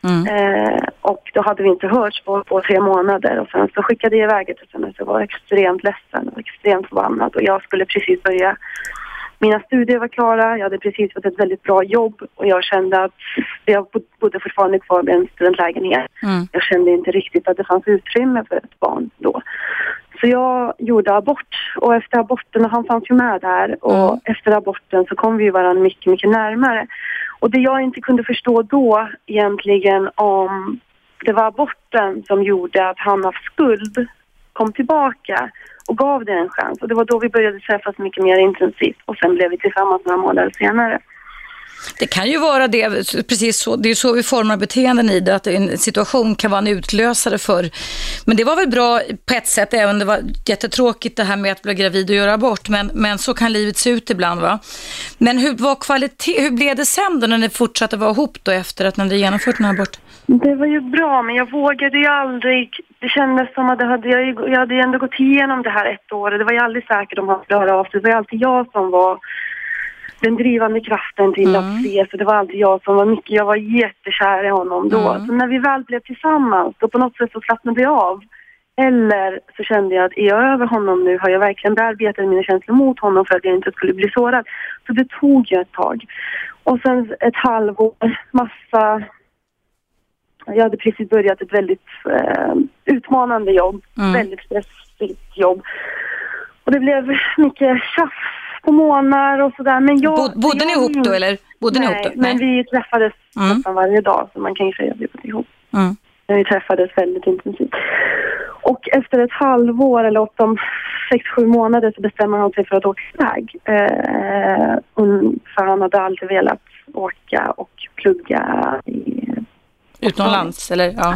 Mm. Eh, och då hade vi inte hörts på, på tre månader och sen så skickade jag iväg ett sms och var extremt ledsen och extremt förbannad och jag skulle precis börja mina studier var klara, jag hade precis fått ett väldigt bra jobb och jag kände att jag bodde fortfarande kvar i en studentlägenhet. Mm. Jag kände inte riktigt att det fanns utrymme för ett barn då. Så jag gjorde abort och efter aborten, och han fanns ju med där och mm. efter aborten så kom vi varandra mycket, mycket närmare. Och det jag inte kunde förstå då egentligen om det var aborten som gjorde att han av skuld kom tillbaka och gav det en chans. Och det var då vi började träffas mycket mer intensivt och sen blev vi tillsammans några månader senare. Det kan ju vara det, precis så, det är så vi formar beteenden i det, att en situation kan vara en utlösare för. Men det var väl bra på ett sätt, även om det var jättetråkigt det här med att bli gravid och göra abort, men, men så kan livet se ut ibland va. Men hur, var kvalitet, hur blev det sen då när ni fortsatte vara ihop då efter att ni hade genomfört den här abort? Det var ju bra, men jag vågade ju aldrig. Det kändes som att det hade, jag, jag hade ändå gått igenom det här ett år och det var ju aldrig säkert om han skulle höra av sig. Det var ju alltid jag som var den drivande kraften till mm. att se. Så det var alltid jag som var mycket, jag var jättekär i honom då. Mm. Så när vi väl blev tillsammans, då på något sätt så slappnade jag av. Eller så kände jag att är jag över honom nu? Har jag verkligen bearbetat mina känslor mot honom för att jag inte skulle bli sårad? Så det tog ju ett tag. Och sen ett halvår, massa... Jag hade precis börjat ett väldigt eh, utmanande jobb, mm. väldigt stressigt jobb. Och det blev mycket tjafs på månader och sådär. Men jag, Bod, bodde jag, ni ihop då eller? Bodde nej, ni ihop då? Nej, men vi träffades mm. nästan varje dag så man kan ju säga att vi bodde ihop. Mm. Vi träffades väldigt intensivt. Och efter ett halvår eller åtta, sex, sju månader så bestämmer han sig för att åka iväg. Eh, för han hade alltid velat åka och plugga i... Utomlands eller? Ja.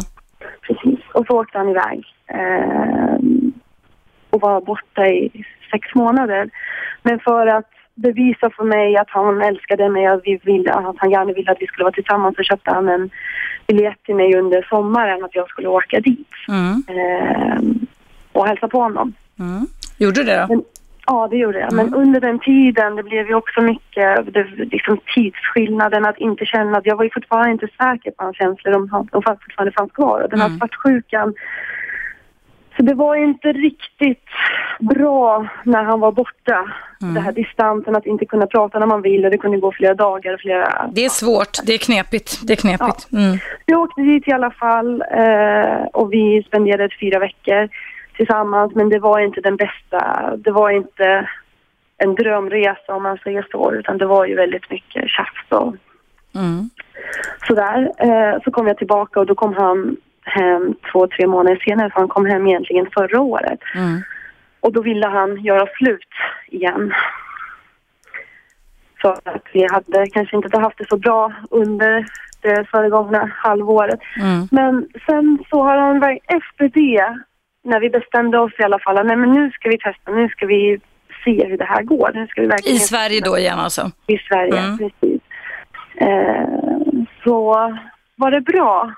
Precis. Och så åkte han iväg. Eh, och var borta i sex månader. Men för att bevisa för mig att han älskade mig och vi ville, att han gärna ville att vi skulle vara tillsammans så köpte han en biljett till mig under sommaren att jag skulle åka dit mm. eh, och hälsa på honom. Mm. Gjorde du det då? Men, ja, det gjorde jag. Mm. Men under den tiden, det blev ju också mycket det, liksom tidsskillnaden att inte känna att jag var ju fortfarande inte säker på hans känslor, om de, de fortfarande fanns kvar. Och den här mm. svartsjukan så det var inte riktigt bra när han var borta. Mm. Det här distansen, att inte kunna prata när man vill och det kunde gå flera dagar. Flera... Det är svårt, det är knepigt. Det är knepigt. Ja. Mm. Vi åkte dit i alla fall eh, och vi spenderade fyra veckor tillsammans men det var inte den bästa, det var inte en drömresa om man säger så utan det var ju väldigt mycket tjafs och Mm. sådär. Eh, så kom jag tillbaka och då kom han hem två, tre månader senare så han kom hem egentligen förra året. Mm. Och då ville han göra slut igen. Så att vi hade kanske inte haft det så bra under det föregångna halvåret. Mm. Men sen så har han, verk- efter det, när vi bestämde oss i alla fall, nej men nu ska vi testa, nu ska vi se hur det här går. Nu ska vi verkligen I Sverige då igen alltså? i Sverige, Mm. precis. Eh, så var det bra.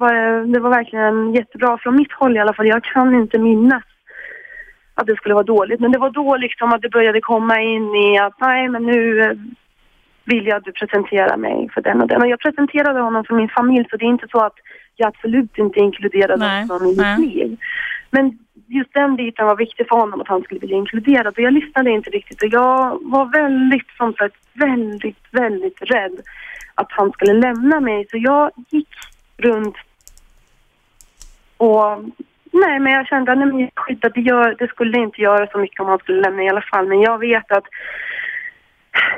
Var det, det var verkligen jättebra från mitt håll i alla fall. Jag kan inte minnas att det skulle vara dåligt. Men det var då liksom att det började komma in i att nej men nu eh, vill jag att du presenterar mig för den och den. Och jag presenterade honom för min familj så det är inte så att jag absolut inte inkluderade Nej, honom i mitt liv. Men just den biten var viktig för honom att han skulle bli inkluderad och jag lyssnade inte riktigt och jag var väldigt, som sagt, väldigt, väldigt rädd att han skulle lämna mig så jag gick runt och nej men jag kände att nej, men är det, gör, det skulle inte göra så mycket om han skulle lämna i alla fall men jag vet att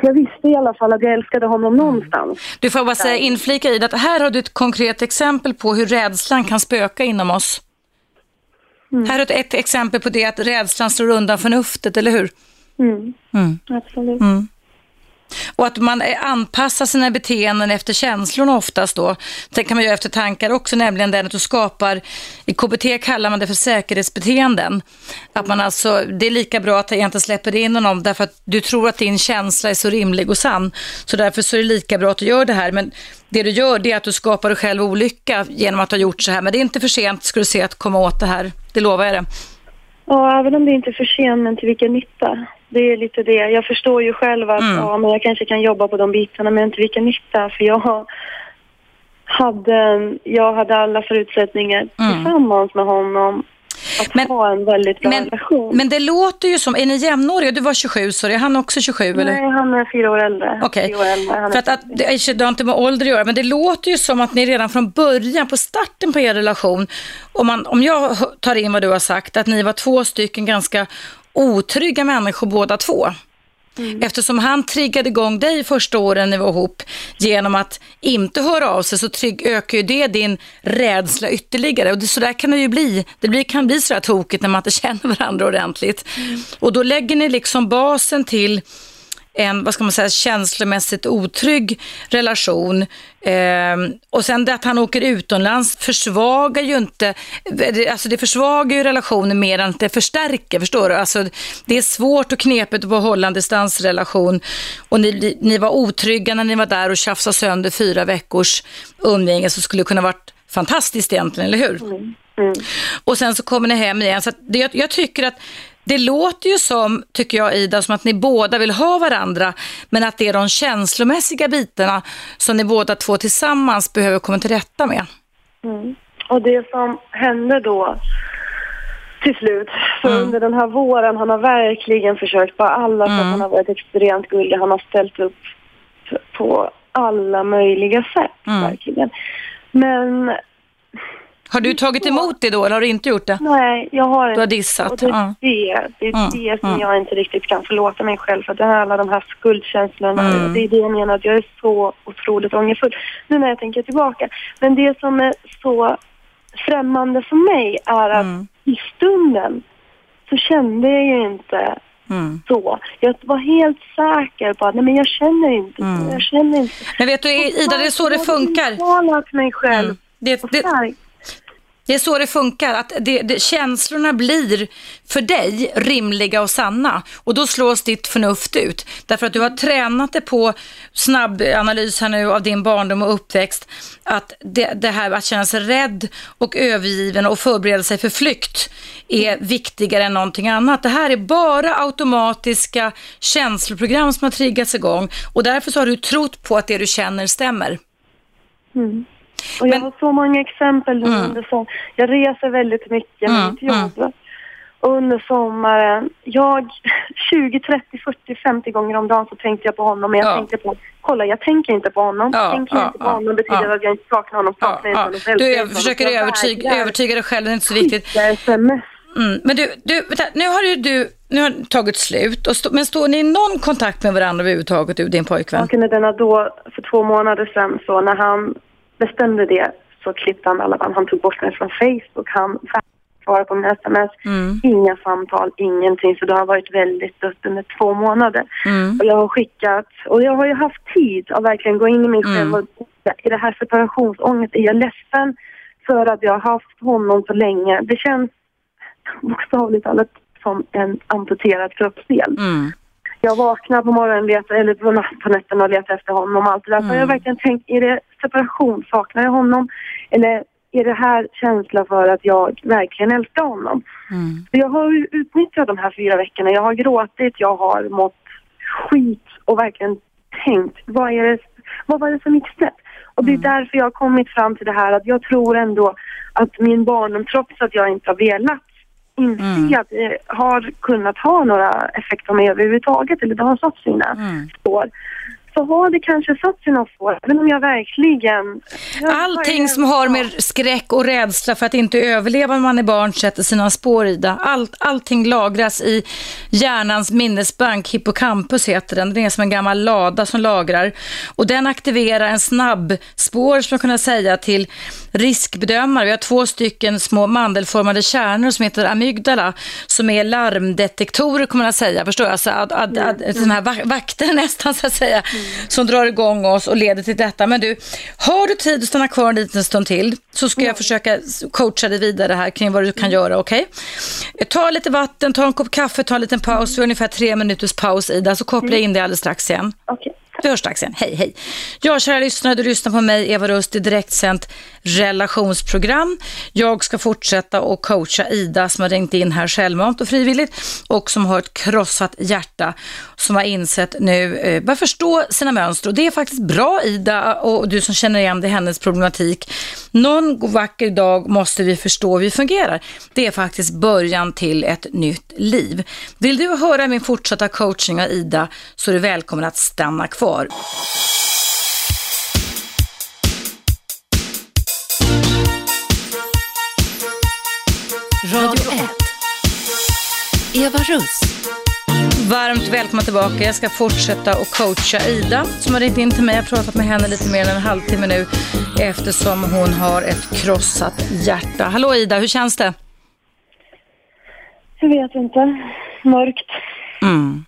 jag visste i alla fall att jag älskade honom någonstans. Du får bara säga inflika i det att här har du ett konkret exempel på hur rädslan kan spöka inom oss. Mm. Här har du ett exempel på det att rädslan slår undan förnuftet, eller hur? Mm, Mm. absolut. Mm. Och att man eh, anpassar sina beteenden efter känslorna oftast då. Sen kan man göra efter tankar också, nämligen den att du skapar, i KBT kallar man det för säkerhetsbeteenden. Att man alltså, det är lika bra att jag inte släpper in honom därför att du tror att din känsla är så rimlig och sann. Så därför så är det lika bra att du gör det här. Men det du gör det är att du skapar dig själv olycka genom att ha gjort så här. Men det är inte för sent, ska du se, att komma åt det här. Det lovar jag dig. Ja, även om det inte är för sent, men till vilken nytta? Det är lite det. Jag förstår ju själv att Mm. ja, men jag kanske kan jobba på de bitarna, men till vilken nytta? För jag hade, jag hade alla förutsättningar Mm. tillsammans med honom att Men- ha en väldigt bra Men, relation. men det låter ju som, är ni jämnåriga? Du var 27, så är han också 27 eller? Nej, han är fyra år äldre. Okej, äldre. För att, att det, det har inte med ålder att göra, men det låter ju som att ni redan från början, på starten på er relation, om, man, om jag tar in vad du har sagt, att ni var två stycken ganska otrygga människor båda två. Eftersom han triggade igång dig första åren ni var ihop genom att inte höra av sig så trygg, ökar ju det din rädsla ytterligare. Och det, så där kan det ju bli. Det blir, kan bli så där tokigt när man inte känner varandra ordentligt. Och då lägger ni liksom basen till en, vad ska man säga, känslomässigt otrygg relation. Ehm, och sen det att han åker utomlands försvagar ju inte, alltså det försvagar ju relationen mer än att det förstärker, förstår du? Alltså det är svårt och knepigt att behålla en distansrelation och ni, ni var otrygga när ni var där och tjafsade sönder fyra veckors umgänge som skulle kunna varit fantastiskt egentligen, eller hur? Mm. Och sen så kommer ni hem igen. Så det, jag, jag tycker att det låter ju som, tycker jag Ida, som att ni båda vill ha varandra, men att det är de känslomässiga bitarna som ni båda två tillsammans behöver komma till rätta med. Mm. Och det som hände då till slut, för Mm. under den här våren, han har verkligen försökt på alla sätt. Mm. Han har varit extremt gullig. Han har ställt upp på alla möjliga sätt, Mm. verkligen. Men Har du tagit emot det då eller har du inte gjort det? nej, jag har Du har inte... dissat? Och det är Ja. det, det, är Mm, det som mm. jag inte riktigt kan förlåta mig själv för. Det är alla de här skuldkänslorna. Mm. Det är det jag menar, att jag är så otroligt ångerfull. Nu när jag tänker tillbaka. Men det som är så främmande för mig är att Mm. i stunden så kände jag ju inte Mm. så. Jag var helt säker på att nej men jag känner inte Mm. Jag känner inte Men vet du Ida, det är så det funkar. Jag har mig själv. Mm. Det, det. Det är så det funkar, att det, det, känslorna blir för dig rimliga och sanna och då slås ditt förnuft ut. Därför att du har tränat det på snabb analys här nu av din barndom och uppväxt, att det, det här att känna sig rädd och övergiven och förbereda sig för flykt är viktigare än någonting annat. Det här är bara automatiska känsloprogram som har triggats igång och därför så har du trott på att det du känner stämmer. Mm. Och jag Men- har så många exempel nu Mm. under sommaren. Jag reser väldigt mycket med Mm, mitt jobb. Och under sommaren, jag 20, 30, 40, 50 gånger om dagen så tänkte jag på honom. Men jag Ja. tänkte på, kolla jag tänker inte på honom. Ja, tänker jag ja, inte på ja, honom betyder ja. att jag inte saknar honom. Ja, Saknar inte ja. honom älskar Du inte honom. försöker Jag övertyga, vägrar övertyga dig själv, det är inte så viktigt. sms Mm. Men du, du vänta, nu har ju du nu har det tagit slut, och stå, men står ni i någon kontakt med varandra överhuvudtaget, du och din pojkvän? Och med denna då, för två månader sedan, så när han bestämde det så klippte han alla band. Han tog bort mig från Facebook. Han svarade på mina sms. Mm. Inga samtal, ingenting. Så det har varit väldigt dött under två månader. Mm. Och jag har skickat, och jag har ju haft tid att verkligen gå in i mig själv. Mm. Och I det här separationsångest är jag ledsen för att jag har haft honom så länge. Det känns bokstavligt talat som en amputerad kroppsdel. Mm. Jag vaknar på morgonen letar, eller på, på nätterna och letar efter honom och allt det där. Så Mm. jag har verkligen tänkt, är det separation? Saknar jag honom? Eller är det här känsla för att jag verkligen älskar honom? Mm. Jag har utnyttjat de här fyra veckorna. Jag har gråtit, jag har mått skit och verkligen tänkt, vad, är det, vad var det som gick snett? Och det är därför jag har kommit fram till det här att jag tror ändå att min barndom, trots att jag inte har velat inse Mm. att det har kunnat ha några effekter på mig överhuvudtaget, eller det har satt sina Mm. spår, så har det kanske satt sina spår, även om jag verkligen... jag- Allting som har med skräck och rädsla för att inte överleva när man är barn sätter sina spår i det. Allt, allting lagras i hjärnans minnesbank, hippocampus heter den. Den är som en gammal lada som lagrar. Och den aktiverar en snabb spår, som jag kunna säga, till riskbedömare. Vi har två stycken små mandelformade kärnor som heter amygdala, som är larmdetektorer kan man säga. Förstår jag? Alltså, ad, ad, ad, sådana här vak- vakter nästan så att säga, som drar igång oss och leder till detta. Men du, har du tid att stanna kvar en liten stund till så ska jag försöka coacha dig vidare här kring vad du kan göra, okej? Ta lite vatten, ta en kopp kaffe, ta en liten paus. Vi har ungefär tre minuters paus Ida, så kopplar jag in dig alldeles strax igen. Okej. Vi hörs strax igen. Hej, hej. Ja, kära lyssnare, du lyssnar på mig, Eva Rust, i direktsänt relationsprogram. Jag ska fortsätta och coacha Ida som har ringt in här självmant och frivilligt och som har ett krossat hjärta som har insett nu, eh, börjar förstå sina mönster och det är faktiskt bra Ida och du som känner igen det, hennes problematik. Någon vacker dag måste vi förstå hur vi fungerar. Det är faktiskt början till ett nytt liv. Vill du höra min fortsatta coaching av Ida så är du välkommen att stanna kvar. Radio 1. Eva Russ. Varmt välkomna tillbaka. Jag ska fortsätta och coacha Ida som har ringt in till mig. Jag har pratat med henne lite mer än en halvtimme nu eftersom hon har ett krossat hjärta. Hallå Ida, hur känns det? Jag vet inte. Mörkt. Mm.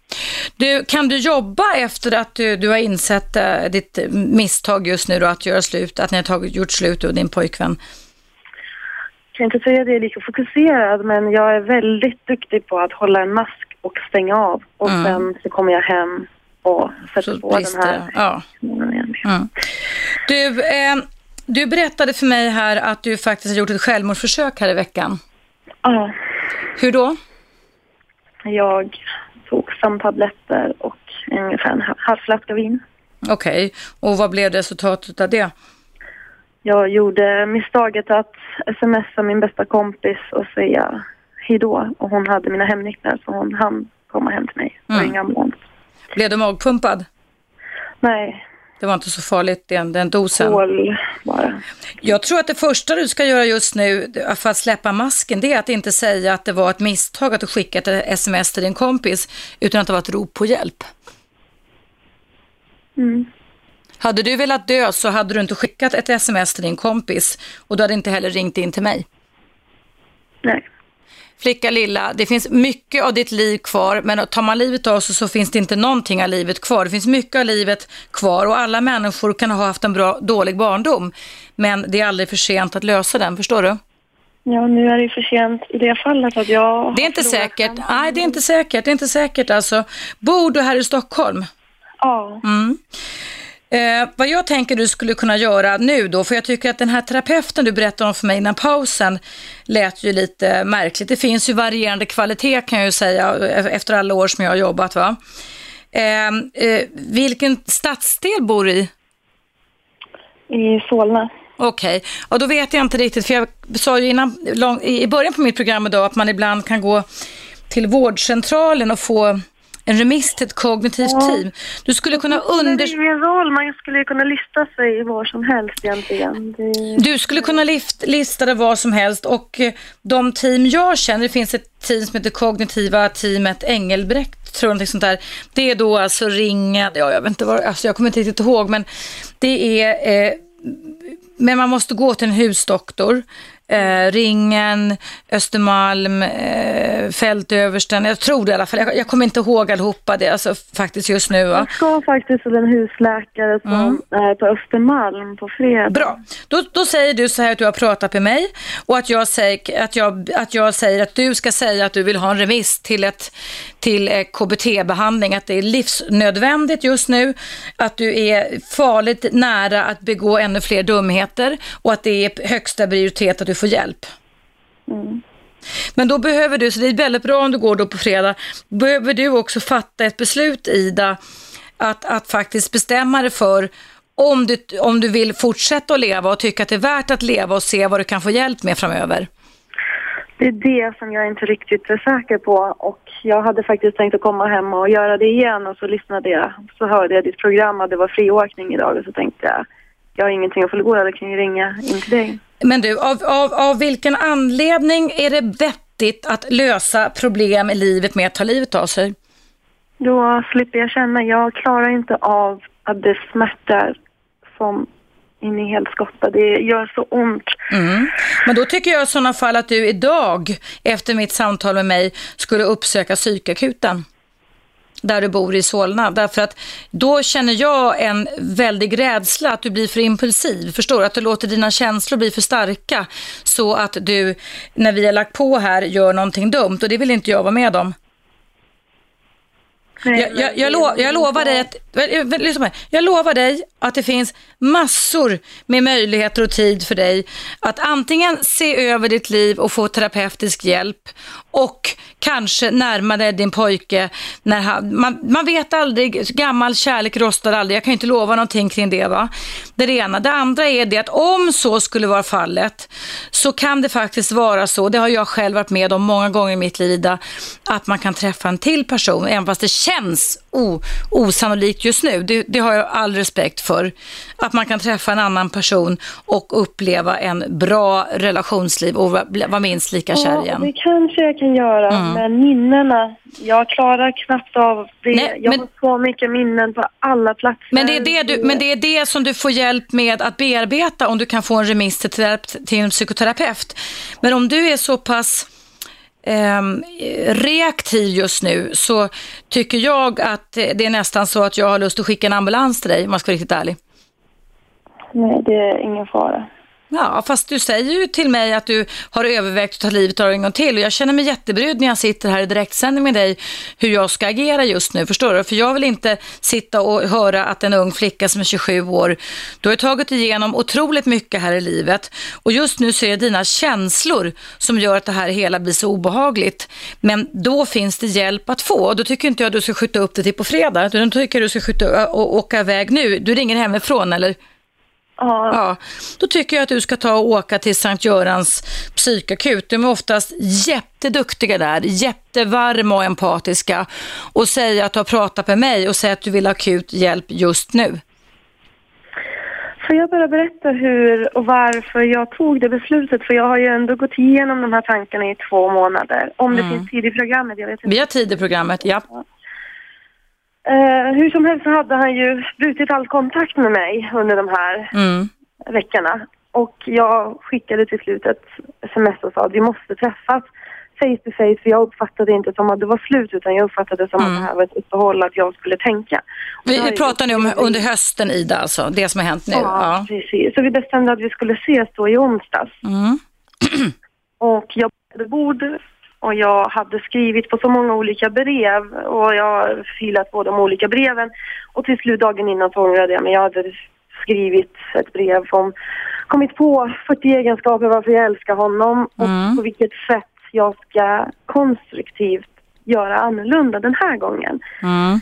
Du, kan du jobba efter att du, du har insett eh, ditt misstag just nu då, att göra slut, att ni har tagit, gjort slut du och din pojkvän? Jag kan inte säga att jag är lika fokuserad men jag är väldigt duktig på att hålla en mask och stänga av. Och Mm. sen så kommer jag hem och sätter Så på den här Ja. Mm. Du, eh, du berättade för mig här att du faktiskt har gjort ett självmordsförsök här i veckan. Ja, Hur då? jag fem tabletter och ungefär en ha- halv flaska vin. Okej, och vad blev resultatet av det? Jag gjorde misstaget att smsa min bästa kompis och säga hej då. Och hon hade mina hemnycklar så hon hann komma hem till mig och Mm. ringa ambulans. Blev du magpumpad? Nej, Det var inte så farligt, den, den dosen. kol bara. Jag tror att det första du ska göra just nu för att släppa masken, det är att inte säga att det var ett misstag att du skickade ett sms till din kompis, utan att det var ett rop på hjälp. Mm. Hade du velat dö så hade du inte skickat ett sms till din kompis och du hade inte heller ringt in till mig. Nej. Flicka lilla, det finns mycket av ditt liv kvar, men tar man livet av sig så finns det inte någonting av livet kvar. Det finns mycket av livet kvar och alla människor kan ha haft en bra, dålig barndom, men det är aldrig för sent att lösa den, förstår du? Ja, nu är det ju för sent i det fallet att jag Det är inte säkert. Nej, det är inte säkert. Det är inte säkert alltså. Bor du här i Stockholm? Ja. Mm. Eh, vad jag tänker du skulle kunna göra nu då, för jag tycker att den här terapeuten du berättade om för mig innan pausen lät ju lite märkligt. Det finns ju varierande kvalitet kan jag ju säga efter alla år som jag har jobbat. Va? Eh, eh, vilken stadsdel bor du i? I Solna. Okej, och då vet jag inte riktigt, för jag sa ju innan, lång, i början på mitt program idag att man ibland kan gå till vårdcentralen och få en remiss till ett kognitivt Ja. team. Du skulle kunna Det spelar under... ingen roll, man skulle kunna lista sig var som helst egentligen. Det... Du skulle kunna lift, lista det vad som helst och eh, de team jag känner, det finns ett team som heter Kognitiva teamet Engelbrekt, tror jag, sånt där. Det är då alltså ringen, ja jag vet inte vad, alltså jag kommer inte riktigt ihåg, men det är, eh, men man måste gå till en husdoktor. Eh, ringen, Östermalm, eh, Fältöversten, jag tror det i alla fall. Jag, jag kommer inte ihåg allihopa det, alltså faktiskt just nu. Va? Jag ska faktiskt till en husläkare som Mm. är på Östermalm på fredag. Bra. Då, då säger du så här att du har pratat med mig och att jag, säger, att, jag, att jag säger att du ska säga att du vill ha en remiss till, ett, till eh, KBT-behandling, att det är livsnödvändigt just nu, att du är farligt nära att begå ännu fler dumheter och att det är högsta prioritet att du får hjälp. Mm. Men då behöver du, så det är väldigt bra om du går då på fredag, behöver du också fatta ett beslut Ida, att, att faktiskt bestämma dig för om du, om du vill fortsätta att leva och tycka att det är värt att leva och se vad du kan få hjälp med framöver. Det är det som jag inte riktigt är säker på och jag hade faktiskt tänkt att komma hem och göra det igen och så lyssnade jag. Så hörde jag ditt program och det var friåkning idag och så tänkte jag, jag har ingenting att förlora, då kan jag ringa in till dig. Men du, av, av, av vilken anledning är det vettigt att lösa problem i livet med att ta livet av sig? Då slipper jag känna, jag klarar inte av att det smärtar som in i helskotta. Det gör så ont. Mm. Men då tycker jag i sådana fall att du idag, efter mitt samtal med mig, skulle uppsöka psykakuten. Där du bor i Solna. Därför att då känner jag en väldig rädsla att du blir för impulsiv. Förstår du? Att du låter dina känslor bli för starka. Så att du, när vi har lagt på här, gör någonting dumt. Och det vill inte jag vara med om. Nej, Jag, jag, jag, lo, jag lovar dig att, mig. jag lovar dig att det finns massor med möjligheter och tid för dig att antingen se över ditt liv och få terapeutisk hjälp och kanske närma dig din pojke. När han, man, man vet aldrig, gammal kärlek rostar aldrig. Jag kan ju inte lova någonting kring det. va. Det är det ena. Det andra är det att om så skulle vara fallet så kan det faktiskt vara så, det har jag själv varit med om många gånger i mitt liv, Ida, att man kan träffa en till person, även fast det känns o, osannolikt just nu. Det, det har jag all respekt för. Att man kan träffa en annan person och uppleva en bra relationsliv och vara minst lika kär Ja, igen. det kanske jag kan göra, Mm. men minnena, jag klarar knappt av det. Nej, jag men- har så mycket minnen på alla platser. Men det, är det du, men det är det som du får hjälp med att bearbeta om du kan få en remiss till, terape- till en psykoterapeut. Men om du är så pass ehm, reaktiv just nu så tycker jag att det är nästan så att jag har lust att skicka en ambulans till dig om jag ska vara riktigt ärlig. Nej, det är ingen fara. Ja, fast du säger ju till mig att du har övervägt att ta livet av dig en gång till och jag känner mig jättebrydd när jag sitter här i direktsändning med dig hur jag ska agera just nu, förstår du? För jag vill inte sitta och höra att en ung flicka som är 27 år, du har tagit igenom otroligt mycket här i livet och just nu så är det dina känslor som gör att det här hela blir så obehagligt. Men då finns det hjälp att få och då tycker inte jag att du ska skjuta upp det till på fredag, utan då tycker jag att du ska skjuta och åka iväg nu. Du ringer hemifrån eller? Ja, Ja, då tycker jag att du ska ta och åka till Sankt Görans psykakut. De är oftast jätteduktiga där, jättevarma och empatiska och säga att du har pratat med mig och säga att du vill ha akut hjälp just nu. Får jag bara berätta hur och varför jag tog det beslutet? För jag har ju ändå gått igenom de här tankarna i två månader. Om det finns tid i programmet, jag vet inte. Vi har tid i programmet, ja. Eh, hur som helst hade han ju brutit all kontakt med mig under de här Mm. veckorna. Och jag skickade till slut ett sms och sa att vi måste träffas face to face för jag uppfattade inte som att det var slut utan jag uppfattade det som att det här var ett uppehåll att jag skulle tänka. Vi, vi pratar nu om under hösten Ida, alltså, det som har hänt nu. Ja, Ja. precis. Så vi bestämde att vi skulle ses då i onsdags. Mm. Och jag hade bord och jag hade skrivit på så många olika brev och jag har filat på de olika breven. Och till slut dagen innan så ångrade jag mig. Jag hade skrivit ett brev som kommit på 40 egenskaper varför jag älskar honom och Mm. på vilket sätt jag ska konstruktivt göra annorlunda den här gången. Mm.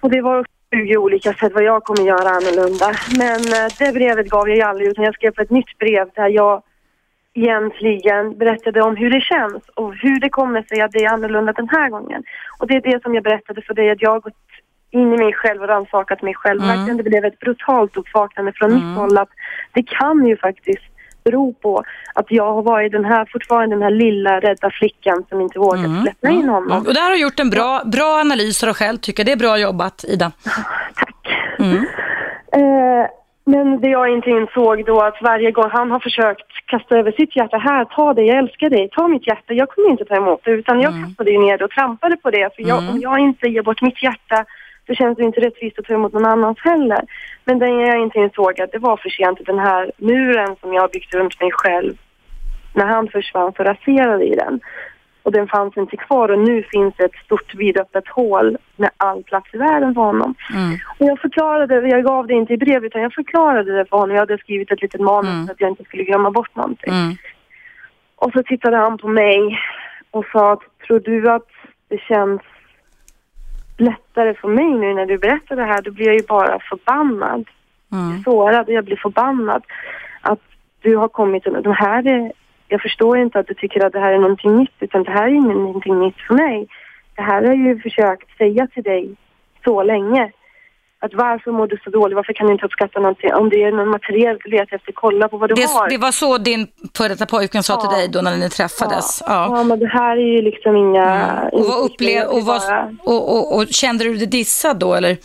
Och det var 20 olika sätt vad jag kommer göra annorlunda. Men eh, det brevet gav jag ju aldrig utan jag skrev på ett nytt brev där jag egentligen berättade om hur det känns och hur det kommer sig att det är annorlunda den här gången. Och det är det som jag berättade för dig, att jag har gått in i mig själv och rannsakat mig själv. Mm. Det blev ett brutalt uppvaknande från mm. mitt håll att det kan ju faktiskt bero på att jag har varit den här, fortfarande den här lilla rädda flickan som inte vågat mm. släppa in honom. Mm. Och där har du gjort en bra, bra analys av dig själv tycker. Det är bra jobbat Ida. Tack. Mm. Eh, men det jag inte insåg då att varje gång han har försökt kasta över sitt hjärta här, ta det, jag älskar dig, ta mitt hjärta, jag kommer inte ta emot det utan jag mm. kastade ner det och trampade på det. För jag, mm. om jag inte ger bort mitt hjärta så känns det inte rättvist att ta emot någon annans heller. Men det jag inte insåg att det var för sent, den här muren som jag byggt runt mig själv, när han försvann så raserade i den och den fanns inte kvar och nu finns ett stort vidöppet hål med all plats i världen för honom. Mm. Och jag förklarade, jag gav det inte i brev utan jag förklarade det för honom. Jag hade skrivit ett litet manus mm. så att jag inte skulle glömma bort någonting. Mm. Och så tittade han på mig och sa tror du att det känns lättare för mig nu när du berättar det här? Då blir jag ju bara förbannad. Mm. Sårad och jag blir förbannad att du har kommit och de här är jag förstår inte att du tycker att det här är någonting nytt utan det här är ingenting nytt för mig. Det här har jag ju försökt säga till dig så länge. Att varför mår du så dåligt? Varför kan du inte uppskatta någonting? Om det är någon materiell du letar efter, kolla på vad du det, har. Det var så din före detta pojkvän sa ja. till dig då när ni träffades? Ja. ja. ja. men det här är ju liksom inga... Mm. Och, vad upplev, och, vad, och, och, och, kände du dig dissad då eller?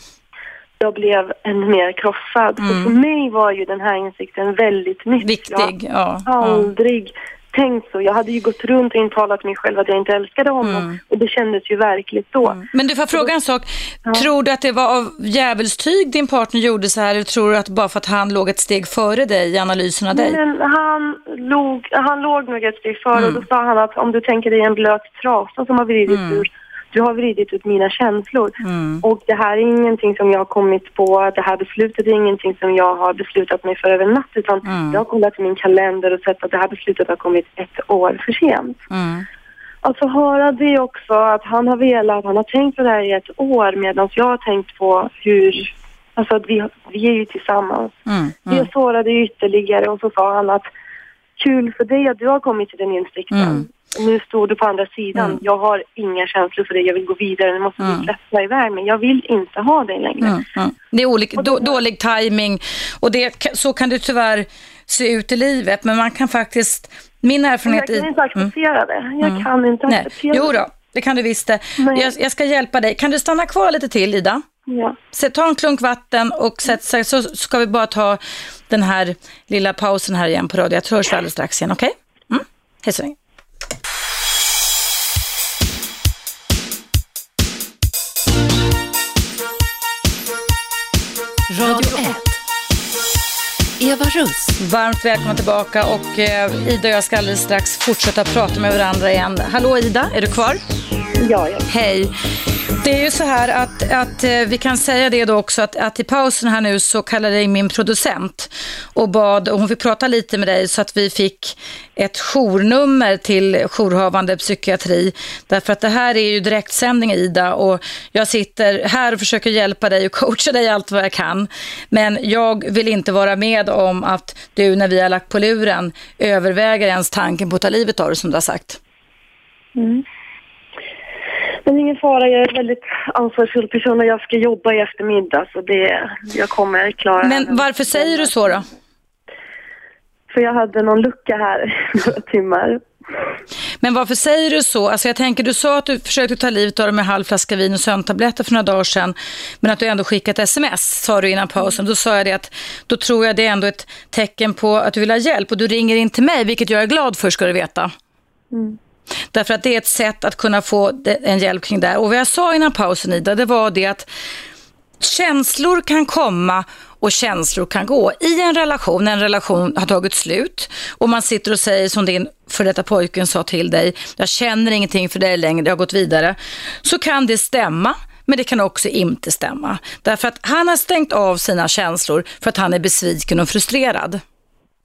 Jag blev ännu mer krossad. Mm. Så för mig var ju den här insikten väldigt nytt. Viktig, ja. aldrig ja. tänkt så. Jag hade ju gått runt och intalat mig själv att jag inte älskade honom. Mm. Och det kändes ju verkligt då. Mm. Men du får fråga en sak. Ja. Tror du att det var av djävulstyg din partner gjorde så här? Eller tror du att bara för att han låg ett steg före dig i analysen av dig? Men han låg, han låg nog ett steg före och då mm. sa han att om du tänker dig en blöt trasa som har vridit mm. ur du har vridit ut mina känslor. Mm. Och det här är ingenting som jag har kommit på, det här beslutet är ingenting som jag har beslutat mig för över en natt utan mm. jag har kollat i min kalender och sett att det här beslutet har kommit ett år för sent. Mm. Alltså höra det också, att han har velat, han har tänkt på det här i ett år medan jag har tänkt på hur, alltså att vi, vi är ju tillsammans. Mm. Mm. Vi sårade ytterligare och så sa han att kul för dig att du har kommit till den insikten. Mm nu står du på andra sidan. Mm. Jag har inga känslor för dig. Jag vill gå vidare. Nu måste mm. släppa iväg mig. Jag vill inte ha dig längre. Mm. Mm. Det är olika, då, dålig timing och det, så kan det tyvärr se ut i livet. Men man kan faktiskt, min erfarenhet... Jag kan inte acceptera det. Jag mm. kan inte Nej. acceptera jo då, det kan du visst det. Jag, jag, ska hjälpa dig. Kan du stanna kvar lite till Ida? Ja. Ta en klunk vatten och sätt sig, så ska vi bara ta den här lilla pausen här igen på radio. Jag tror hörs vi alldeles strax igen, okej? Okay? Mm. Hej så länge. Radio 1. Eva Russ. Varmt välkommen tillbaka och eh, Ida och jag ska alldeles strax fortsätta prata med varandra igen. Hallå Ida, är du kvar? Ja, ja. Hej. Det är ju så här att, att eh, vi kan säga det då också att, att i pausen här nu så kallade jag in min producent och bad, och hon fick prata lite med dig så att vi fick ett journummer till jourhavande psykiatri. Därför att det här är ju direktsändning Ida och jag sitter här och försöker hjälpa dig och coacha dig allt vad jag kan. Men jag vill inte vara med om att du när vi har lagt på luren överväger ens tanken på att ta livet av dig som du har sagt. Mm. Men ingen fara, jag är en väldigt ansvarsfull person och jag ska jobba i eftermiddag så det, jag kommer klara Men varför säger du så då? För jag hade någon lucka här några timmar. Men varför säger du så? Alltså jag tänker, du sa att du försökte ta livet av dig med halv flaska vin och sömntabletter för några dagar sedan, men att du ändå skickat sms, sa du innan pausen. Då sa jag det att då tror jag det är ändå ett tecken på att du vill ha hjälp och du ringer in till mig, vilket jag är glad för ska du veta. Mm. Därför att det är ett sätt att kunna få en hjälp kring det. Och vad jag sa innan pausen Ida, det var det att känslor kan komma och känslor kan gå. I en relation, när en relation har tagit slut och man sitter och säger som din för detta pojken sa till dig, jag känner ingenting för dig längre, jag har gått vidare, så kan det stämma. Men det kan också inte stämma. Därför att han har stängt av sina känslor för att han är besviken och frustrerad.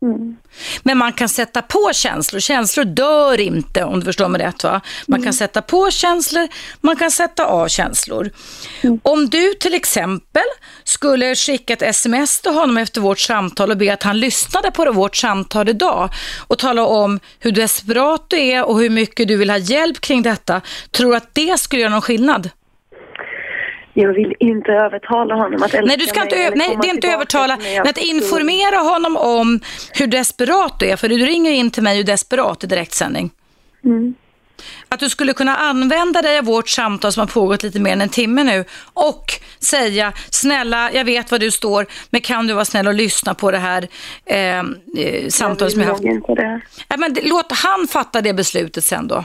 Mm. Men man kan sätta på känslor. Känslor dör inte om du förstår mig rätt. Va? Man mm. kan sätta på känslor, man kan sätta av känslor. Mm. Om du till exempel skulle skicka ett sms till honom efter vårt samtal och be att han lyssnade på vårt samtal idag och tala om hur desperat du är och hur mycket du vill ha hjälp kring detta. Tror du att det skulle göra någon skillnad? Jag vill inte övertala honom att älska Nej, du ska inte, nej det är inte övertala, men att informera honom om hur desperat du är, för du ringer in till mig och är desperat i direktsändning. Mm. Att du skulle kunna använda dig av vårt samtal som har pågått lite mer än en timme nu och säga, snälla, jag vet vad du står, men kan du vara snäll och lyssna på det här eh, eh samtalet som jag har haft? Inte det. Ja, men låt han fatta det beslutet sen då.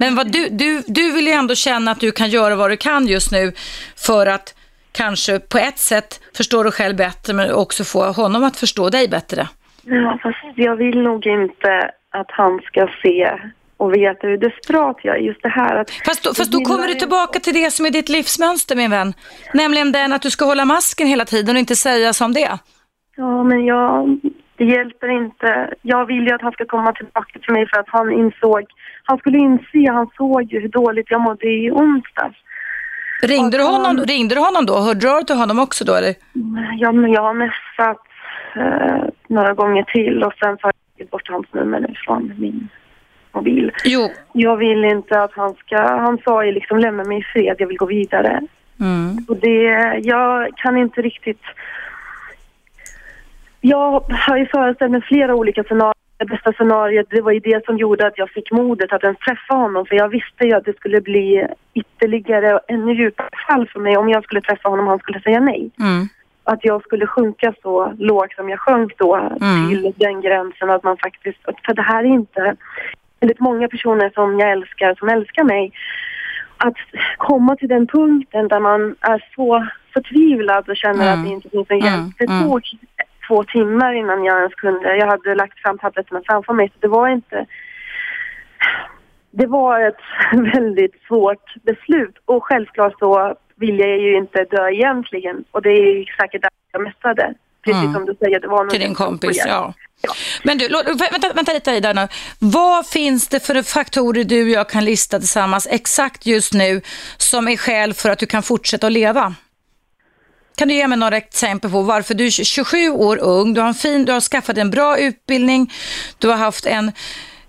Men vad du, du, du vill ju ändå känna att du kan göra vad du kan just nu för att kanske på ett sätt förstå dig själv bättre men också få honom att förstå dig bättre. Ja, fast jag vill nog inte att han ska se och veta hur desperat jag är. Just det här att... Fast då, fast då kommer du tillbaka till det som är ditt livsmönster min vän. Nämligen den att du ska hålla masken hela tiden och inte säga som det. Ja, men jag, det hjälper inte. Jag vill ju att han ska komma tillbaka till mig för att han insåg han skulle inse, han såg ju hur dåligt jag mådde i onsdags. Ringde du, honom, han, ringde du honom då? Hörde du till honom också då eller? Ja, men jag har messat eh, några gånger till och sen så har jag tagit bort hans nummer från min mobil. Jo. Jag vill inte att han ska, han sa ju liksom lämna mig i fred, jag vill gå vidare. Mm. Och det, jag kan inte riktigt jag har ju föreställt mig flera olika scenarier det bästa scenariot, det var ju det som gjorde att jag fick modet att ens träffa honom. För jag visste ju att det skulle bli ytterligare och ännu djupare fall för mig om jag skulle träffa honom och han skulle säga nej. Mm. Att jag skulle sjunka så lågt som jag sjönk då mm. till den gränsen att man faktiskt, för det här är inte, väldigt många personer som jag älskar, som älskar mig, att komma till den punkten där man är så förtvivlad och känner mm. att det inte finns en hjälp. Mm. Det tog två timmar innan jag ens kunde. Jag hade lagt fram tabletterna framför mig så det var inte... Det var ett väldigt svårt beslut och självklart så vill jag ju inte dö egentligen och det är ju säkert därför jag mässade. Precis mm. som du säger, det var Till din kompis, ja. ja. Men du, vänta, vänta lite Ida nu. Vad finns det för faktorer du och jag kan lista tillsammans exakt just nu som är skäl för att du kan fortsätta att leva? Kan du ge mig några exempel på varför du är 27 år ung, du har, en fin, du har skaffat en bra utbildning, du har haft en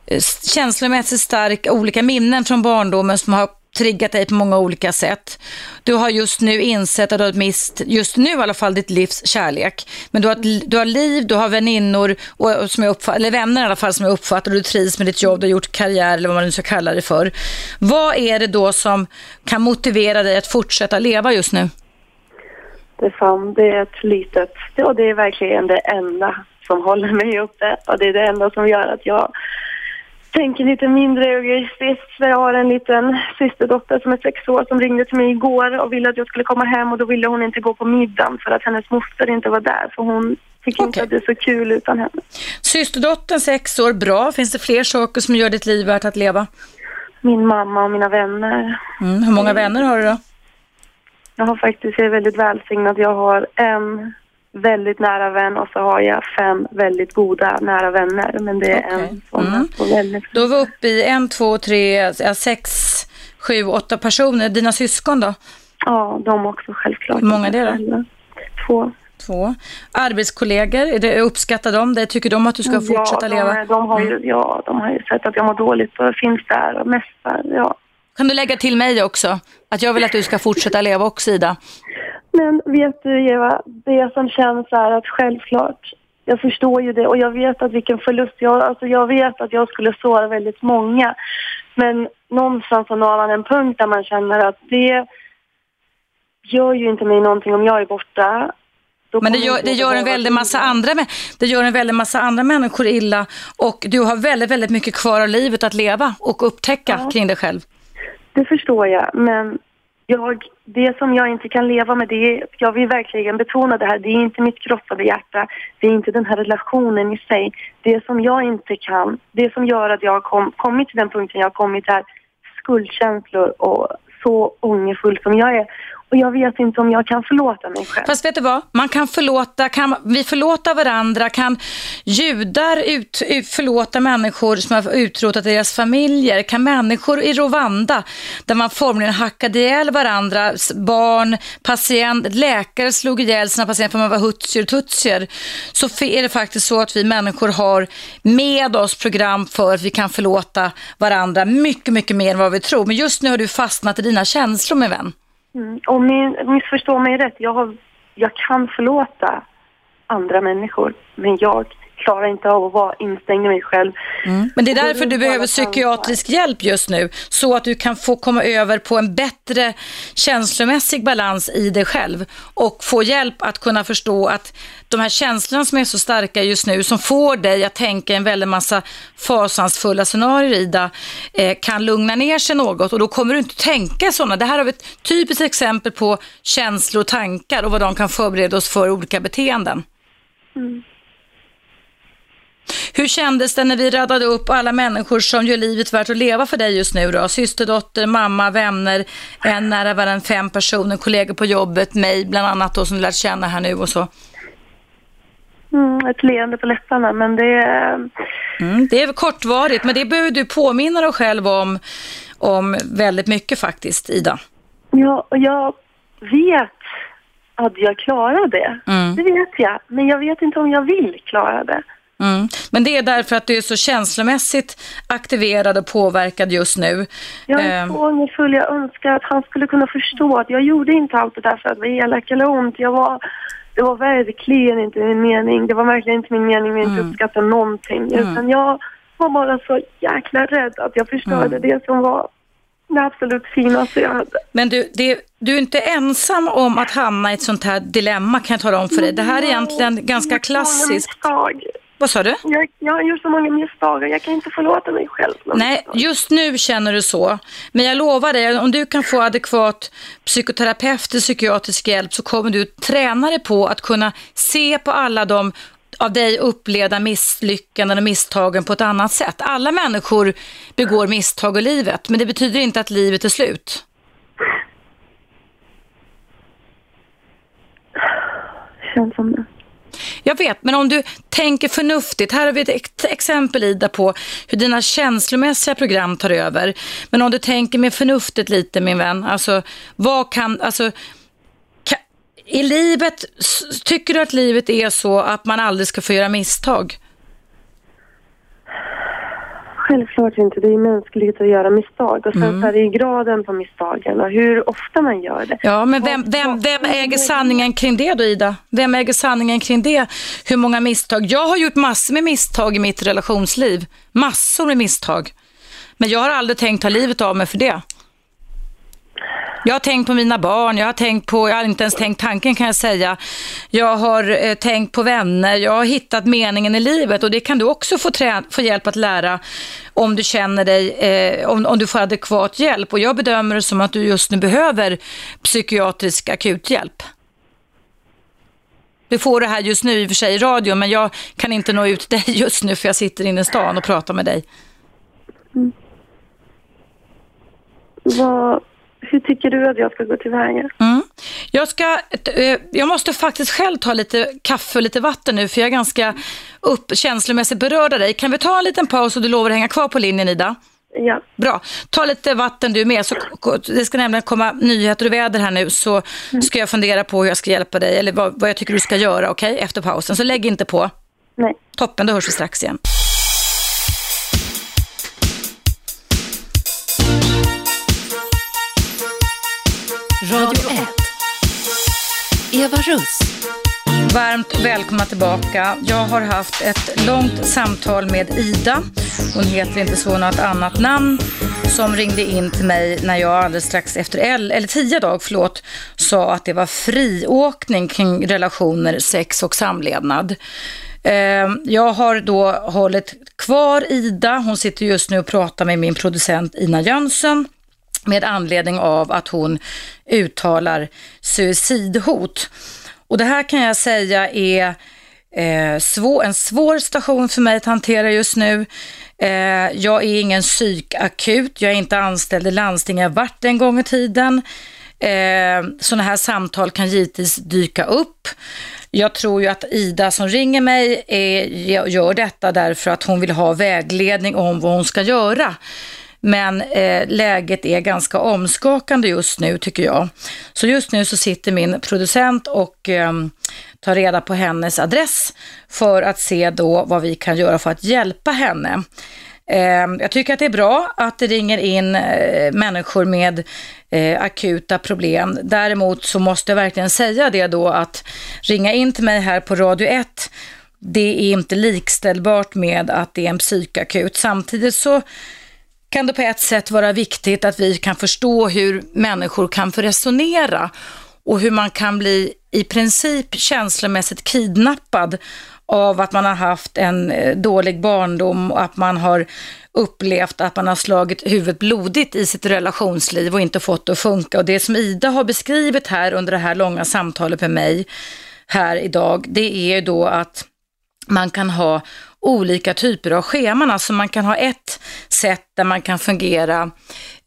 eh, känslomässigt stark, olika minnen från barndomen som har triggat dig på många olika sätt. Du har just nu insett att du har mist, just nu i alla fall, ditt livs kärlek. Men du har, du har liv, du har väninnor, och, som jag uppfatt, eller vänner i alla fall som jag uppfattar och du trivs med ditt jobb, du har gjort karriär eller vad man nu ska kalla det för. Vad är det då som kan motivera dig att fortsätta leva just nu? Det, fan, det är ett litet, och det är verkligen det enda som håller mig uppe och det är det enda som gör att jag tänker lite mindre egoistiskt. Jag har en liten systerdotter som är sex år som ringde till mig igår och ville att jag skulle komma hem och då ville hon inte gå på middagen för att hennes moster inte var där för hon tycker okay. inte att det är så kul utan henne. Systerdottern sex år, bra. Finns det fler saker som gör ditt liv värt att leva? Min mamma och mina vänner. Mm. Hur många vänner har du då? Jag har faktiskt, jag är väldigt välsignad. Jag har en väldigt nära vän och så har jag fem väldigt goda nära vänner. Men det är okay. en sån mm. väldigt... Då är vi uppe i en, två, tre, sex, sju, åtta personer. Dina syskon då? Ja, de också självklart. Hur många är det då? Två. Två. Arbetskollegor, det, uppskattar de det? Tycker de att du ska ja, fortsätta de, leva? De har ju, mm. Ja, de har ju sett att jag mår dåligt och finns där och mästar. Ja. Kan du lägga till mig också? Att jag vill att du ska fortsätta leva också, Ida. Men vet du, Eva, det som känns är att självklart, jag förstår ju det och jag vet att vilken förlust jag, alltså jag vet att jag skulle såra väldigt många. Men någonstans så når man en punkt där man känner att det gör ju inte mig någonting om jag är borta. Men det gör, det gör en väldig massa andra, det gör en väldig massa andra människor illa och du har väldigt, väldigt mycket kvar av livet att leva och upptäcka ja. kring dig själv. Det förstår jag, men jag, det som jag inte kan leva med, det är, jag vill verkligen betona det här, det är inte mitt krossade hjärta, det är inte den här relationen i sig. Det som jag inte kan, det som gör att jag har kom, kommit till den punkten jag har kommit är skuldkänslor och så ångerfull som jag är. Och jag vet inte om jag kan förlåta mig själv. Fast vet du vad? Man kan förlåta, kan vi förlåta varandra? Kan judar ut, ut, förlåta människor som har utrotat deras familjer? Kan människor i Rwanda, där man formligen hackade ihjäl varandra, barn, patient, läkare slog ihjäl sina patienter för man var hutsier och tutsier, så är det faktiskt så att vi människor har med oss program för att vi kan förlåta varandra mycket, mycket mer än vad vi tror. Men just nu har du fastnat i dina känslor, min vän. Mm. Och min, missförstå mig rätt, jag, har, jag kan förlåta andra människor, men jag klarar inte av att vara instängd i mig själv. Mm. Men det är därför du behöver psykiatrisk hjälp just nu, så att du kan få komma över på en bättre känslomässig balans i dig själv och få hjälp att kunna förstå att de här känslorna som är så starka just nu, som får dig att tänka en väldig massa fasansfulla scenarier, Ida, eh, kan lugna ner sig något och då kommer du inte tänka sådana. Det här har vi ett typiskt exempel på känslor och tankar och vad de kan förbereda oss för olika beteenden. Mm. Hur kändes det när vi radade upp alla människor som gör livet värt att leva för dig just nu då? Systerdotter, mamma, vänner, en nära vän, fem personer, kollegor på jobbet, mig bland annat då som du lärt känna här nu och så. Mm, ett leende på läpparna, men det är... Mm, det är kortvarigt, men det behöver du påminna dig själv om, om väldigt mycket faktiskt, Ida. Ja, och jag vet att jag klarar det. Mm. Det vet jag, men jag vet inte om jag vill klara det. Mm. Men det är därför att du är så känslomässigt aktiverad och påverkad just nu. Jag är så ehm. ångerfull. Jag önskar att han skulle kunna förstå att jag gjorde inte allt det där för att vara elak eller ont. Jag var, det var verkligen inte min mening. Det var verkligen inte min mening att inte mm. uppskatta någonting. Mm. Utan jag var bara så jäkla rädd att jag förstörde mm. det som var det absolut finaste jag hade. Men du, det, du är inte ensam om att hamna i ett sånt här dilemma kan jag tala om för dig. Det här är egentligen ganska klassiskt. Vad sa du? Jag, jag gjort så många misstag jag kan inte förlåta mig själv. Nej, just nu känner du så. Men jag lovar dig, om du kan få adekvat psykoterapeutisk psykiatrisk hjälp så kommer du träna dig på att kunna se på alla de av dig upplevda misslyckanden och misstagen på ett annat sätt. Alla människor begår misstag i livet, men det betyder inte att livet är slut. Känns som det. Jag vet, men om du tänker förnuftigt, här har vi ett exempel Ida på hur dina känslomässiga program tar över. Men om du tänker med förnuftet lite min vän, alltså vad kan, alltså kan, i livet, tycker du att livet är så att man aldrig ska få göra misstag? Självklart inte. Det är mänskligt att göra misstag. Och sen mm. är det ju graden på misstagen och hur ofta man gör det. Ja, men vem, vem, vem äger sanningen kring det då, Ida? Vem äger sanningen kring det? Hur många misstag? Jag har gjort massor med misstag i mitt relationsliv. Massor med misstag. Men jag har aldrig tänkt ta livet av mig för det. Jag har tänkt på mina barn, jag har tänkt på, jag har inte ens tänkt tanken kan jag säga. Jag har eh, tänkt på vänner, jag har hittat meningen i livet och det kan du också få, trä, få hjälp att lära om du känner dig, eh, om, om du får adekvat hjälp. Och jag bedömer det som att du just nu behöver psykiatrisk akuthjälp. Du får det här just nu i och för sig i radio, men jag kan inte nå ut dig just nu för jag sitter inne i stan och pratar med dig. Mm. Vad, hur tycker du att jag ska gå tillväga? Mm. Jag, ska, eh, jag måste faktiskt själv ta lite kaffe och lite vatten nu för jag är ganska upp, känslomässigt berörd av dig. Kan vi ta en liten paus och du lovar att hänga kvar på linjen Ida? Ja. Bra. Ta lite vatten du med. Så, det ska nämligen komma nyheter och väder här nu så mm. ska jag fundera på hur jag ska hjälpa dig eller vad, vad jag tycker du ska göra okej okay? efter pausen. Så lägg inte på. Nej. Toppen, då hörs vi strax igen. Eva Russ. Varmt välkomna tillbaka. Jag har haft ett långt samtal med Ida. Hon heter inte så något annat namn. Som ringde in till mig när jag alldeles strax efter el, eller tio dag, förlåt, sa att det var friåkning kring relationer, sex och samlevnad. Ehm, jag har då hållit kvar Ida. Hon sitter just nu och pratar med min producent Ina Jönsson med anledning av att hon uttalar suicidhot. Och det här kan jag säga är eh, svår, en svår station för mig att hantera just nu. Eh, jag är ingen psykakut, jag är inte anställd i landstinget, jag har varit en gång i tiden. Eh, sådana här samtal kan givetvis dyka upp. Jag tror ju att Ida som ringer mig är, gör detta därför att hon vill ha vägledning om vad hon ska göra. Men eh, läget är ganska omskakande just nu tycker jag. Så just nu så sitter min producent och eh, tar reda på hennes adress för att se då vad vi kan göra för att hjälpa henne. Ehm, jag tycker att det är bra att det ringer in eh, människor med eh, akuta problem. Däremot så måste jag verkligen säga det då att ringa in till mig här på Radio 1 det är inte likställbart med att det är en psykakut. Samtidigt så kan det på ett sätt vara viktigt att vi kan förstå hur människor kan få resonera och hur man kan bli i princip känslomässigt kidnappad av att man har haft en eh, dålig barndom och att man har upplevt att man har slagit huvudet blodigt i sitt relationsliv och inte fått det att funka. Och det som Ida har beskrivit här under det här långa samtalet med mig här idag, det är ju då att man kan ha olika typer av scheman. Alltså man kan ha ett sätt där man kan fungera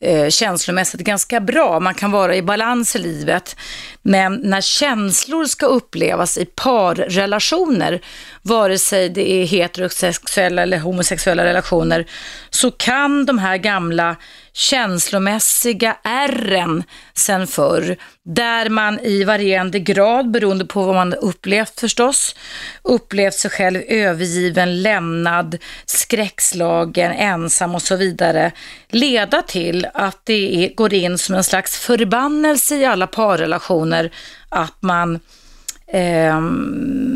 eh, känslomässigt ganska bra. Man kan vara i balans i livet. Men när känslor ska upplevas i parrelationer, vare sig det är heterosexuella eller homosexuella relationer, så kan de här gamla känslomässiga ärren sen förr, där man i varierande grad, beroende på vad man upplevt förstås, upplevt sig själv övergiven, lämnad, skräckslagen, ensam och så vidare, leda till att det går in som en slags förbannelse i alla parrelationer att man eh,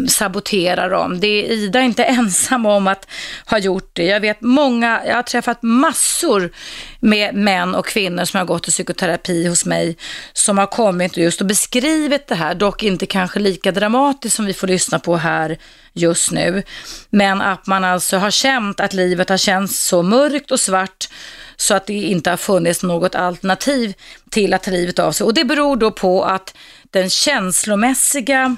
saboterar dem. Det är Ida inte ensam om att ha gjort det. Jag vet många, jag har träffat massor med män och kvinnor som har gått i psykoterapi hos mig som har kommit just och beskrivit det här, dock inte kanske lika dramatiskt som vi får lyssna på här just nu. Men att man alltså har känt att livet har känts så mörkt och svart så att det inte har funnits något alternativ till att ta livet av sig. Och det beror då på att den känslomässiga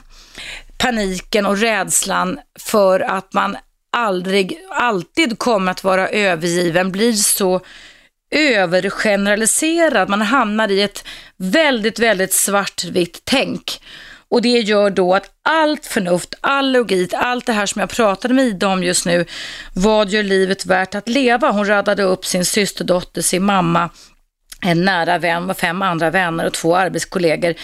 paniken och rädslan för att man aldrig, alltid kommer att vara övergiven blir så övergeneraliserad. Man hamnar i ett väldigt, väldigt svartvitt tänk. Och det gör då att allt förnuft, all logik, allt det här som jag pratade med Ida om just nu, vad gör livet värt att leva? Hon radade upp sin systerdotter, sin mamma, en nära vän och fem andra vänner och två arbetskollegor.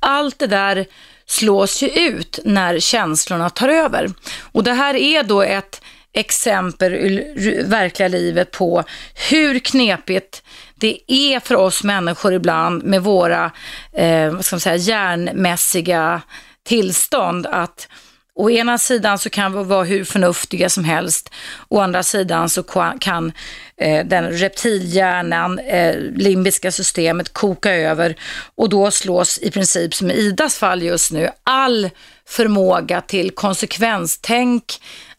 Allt det där slås ju ut när känslorna tar över. Och det här är då ett exempel ur verkliga livet på hur knepigt det är för oss människor ibland med våra eh, vad ska man säga, hjärnmässiga tillstånd att Å ena sidan så kan vi vara hur förnuftiga som helst, å andra sidan så kan eh, den reptilhjärnan, eh, limbiska systemet koka över och då slås i princip som i Idas fall just nu all förmåga till konsekvenstänk,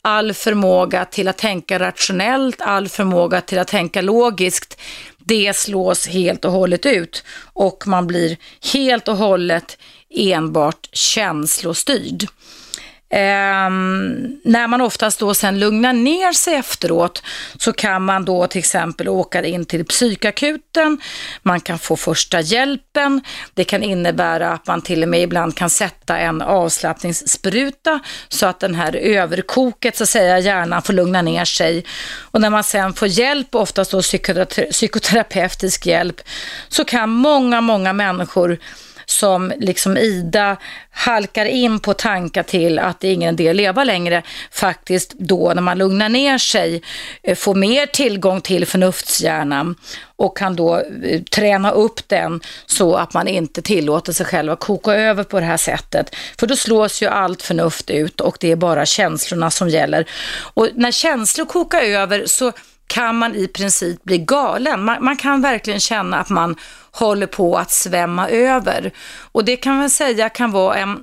all förmåga till att tänka rationellt, all förmåga till att tänka logiskt, det slås helt och hållet ut och man blir helt och hållet enbart känslostyrd. Um, när man oftast då sen lugnar ner sig efteråt så kan man då till exempel åka in till psykakuten, man kan få första hjälpen, det kan innebära att man till och med ibland kan sätta en avslappningsspruta så att den här överkoket så att säga hjärnan får lugna ner sig. Och när man sen får hjälp, oftast då psykoterapeutisk hjälp, så kan många, många människor som liksom Ida halkar in på tankar till att det är ingen idé att leva längre, faktiskt då när man lugnar ner sig eh, får mer tillgång till förnuftshjärnan och kan då eh, träna upp den så att man inte tillåter sig själv att koka över på det här sättet. För då slås ju allt förnuft ut och det är bara känslorna som gäller. Och när känslor kokar över så kan man i princip bli galen. Man, man, kan verkligen känna att man håller på att svämma över. Och det kan man säga kan vara en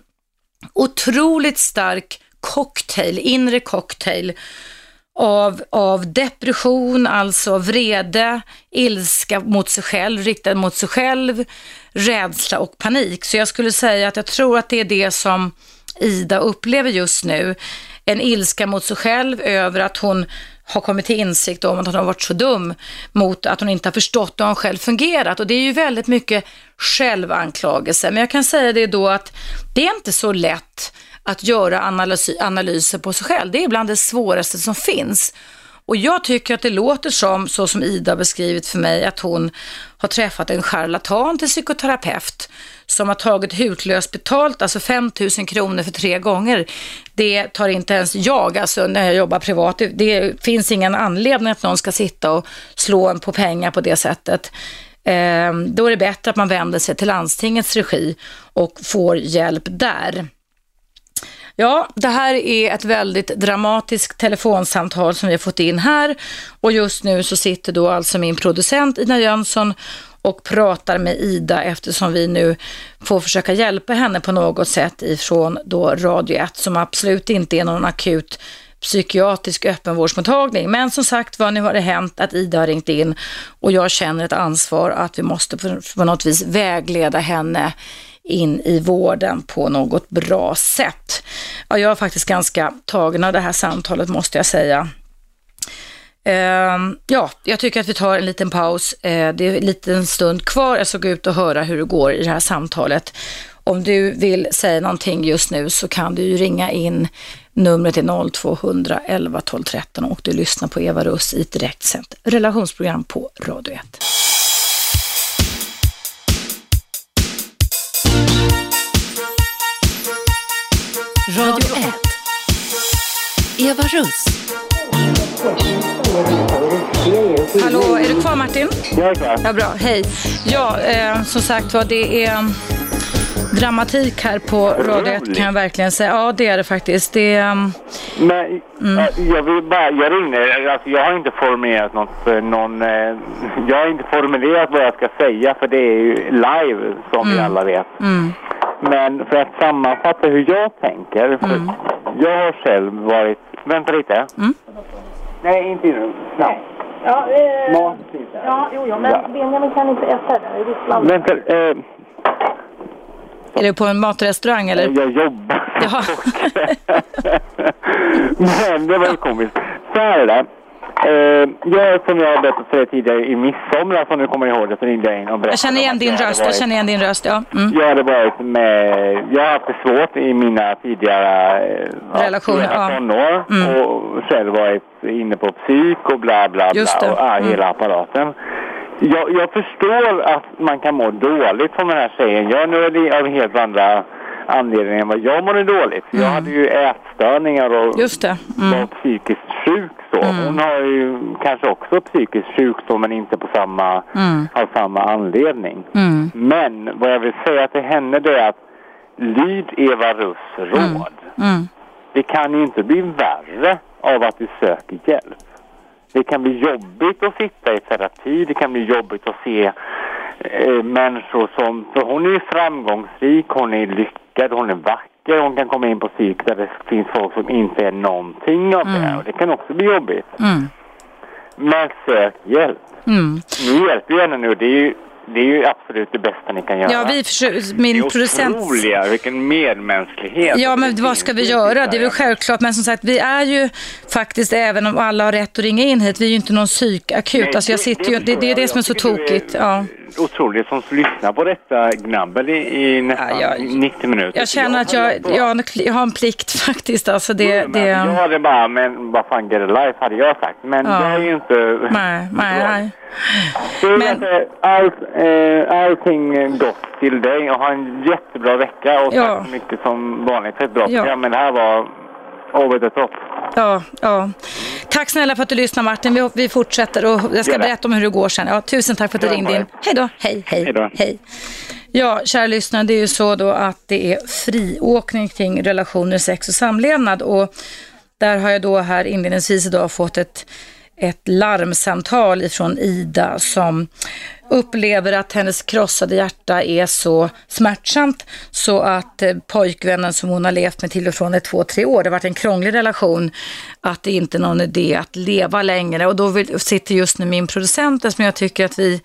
otroligt stark cocktail, inre cocktail av, av depression, alltså vrede, ilska mot sig själv, riktad mot sig själv, rädsla och panik. Så jag skulle säga att jag tror att det är det som Ida upplever just nu. En ilska mot sig själv över att hon har kommit till insikt om att hon har varit så dum mot att hon inte har förstått hur hon själv fungerat. Och det är ju väldigt mycket självanklagelse. Men jag kan säga det då att det är inte så lätt att göra analys analyser på sig själv. Det är bland det svåraste som finns. Och jag tycker att det låter som, så som Ida beskrivit för mig, att hon har träffat en charlatan till psykoterapeut som har tagit hutlöst betalt, alltså 5 000 kronor för tre gånger. Det tar inte ens jag, alltså när jag jobbar privat. Det finns ingen anledning att någon ska sitta och slå en på pengar på det sättet. Ehm, då är det bättre att man vänder sig till landstingets regi och får hjälp där. Ja, det här är ett väldigt dramatiskt telefonsamtal som vi har fått in här och just nu så sitter då alltså min producent Ina Jönsson och pratar med Ida eftersom vi nu får försöka hjälpa henne på något sätt ifrån då Radio 1 som absolut inte är någon akut psykiatrisk öppenvårdsmottagning. Men som sagt var, nu har det hänt att Ida har ringt in och jag känner ett ansvar att vi måste på något vis vägleda henne in i vården på något bra sätt. Ja, jag är faktiskt ganska tagen av det här samtalet måste jag säga. Ehm, ja, jag tycker att vi tar en liten paus. Eh, det är en liten stund kvar. Jag ska gå ut och höra hur det går i det här samtalet. Om du vill säga någonting just nu så kan du ju ringa in numret är 0211 12 13 och du lyssnar på Eva Russ i ett direktsänt relationsprogram på Radio 1. Radio 1. Eva Russ. Hallå, är du kvar Martin? Jag är kvar. Ja, bra. Hej. Ja, eh, som sagt var, det är dramatik här på Radio 1 kan jag verkligen säga. Ja, det är det faktiskt. Det är, um, Men äh, jag vill bara, jag ringer, alltså jag har inte formulerat något, eh, någon, eh, jag har inte formulerat vad jag ska säga för det är ju live som vi alla vet. mm, Men för att sammanfatta hur jag tänker, för jag har själv varit, vänta lite. Mm. Nej, inte nu. Snabbt. Ja, eh, Mat lite. ja, jo, jo, men Ja. Benjamin kan inte äta där i Ryssland. Vänta, eh, är du på en matrestaurang eller? jag jobbar. Jaha. Men det var ju komiskt. Så här är det. Eh, jag, som jag har berättat för er tidigare i midsommar, som du kommer ihåg det, så ringde jag in och berättade. Jag känner om igen din röst. Jag känner igen din röst, ja. Mm. Jag hade varit med, jag har haft det svårt i mina tidigare Relationer, ja, ja. tonår Mm. och själv varit inne på psyk och bla bla bla och Mm. hela apparaten. Jag, jag förstår att man kan må dåligt som den här tjejen gör. Nu är det av helt andra anledningar än vad jag mådde dåligt. Jag hade ju ätstörningar och Mm. Just det. Mm. var psykiskt sjuk så. Hon har ju kanske också psykisk sjukdom men inte på samma, Mm. av samma anledning. Mm. Men vad jag vill säga till henne det är att lyd Eva Russ råd. Mm. Det kan ju inte bli värre av att du söker hjälp. Det kan bli jobbigt att sitta i terapi, det kan bli jobbigt att se eh, människor som... För hon är ju framgångsrik, hon är lyckad, hon är vacker, hon kan komma in på psyk där det finns folk som inte är någonting av det. Och det kan också bli jobbigt. Mm. Men sök hjälp. Mm. Ni hjälper ju henne nu, det är ju, det är ju absolut det bästa ni kan göra. Ja, vi försöker, Det min är producent... otroliga, vilken medmänsklighet. Ja, men Det vad ska vi göra? Det är väl självklart. Men som sagt, vi är ju faktiskt, även om alla har rätt att ringa in hit, vi är ju inte någon psykakut. Nej, Alltså jag sitter ju, det, det är det som är så tokigt. Ja. Otroligt som lyssnar på detta gnabbel i, i nästan Ja, jag- 90 minuter. Jag känner att jag, jag, jag har en plikt faktiskt. Alltså det, Men det, Jag hade bara, men vad fan, get a life hade jag sagt. Men Ja. jag är ju inte... nej, nej, nej. Men- men... allt, eh, allting gott till dig och ha en jättebra vecka och Ja. tack så mycket som vanligt för ett bra Ja. program. Men det här var over the top. Ja, ja. Tack snälla för att du lyssnar Martin. Vi, vi fortsätter och jag ska berätta om hur det går sen. Ja, tusen tack för att du ringde in. Hej då. Hej, hej. Hej hej. Ja, kära lyssnare, det är ju så då att det är friåkning kring relationer, sex och samlevnad och där har jag då här inledningsvis idag fått ett, ett larmsamtal ifrån Ida som upplever att hennes krossade hjärta är så smärtsamt så att eh, pojkvännen som hon har levt med till och från i två, tre år, det har varit en krånglig relation, att det inte är någon idé att leva längre. Och då vill, sitter just nu min producent som jag tycker att vi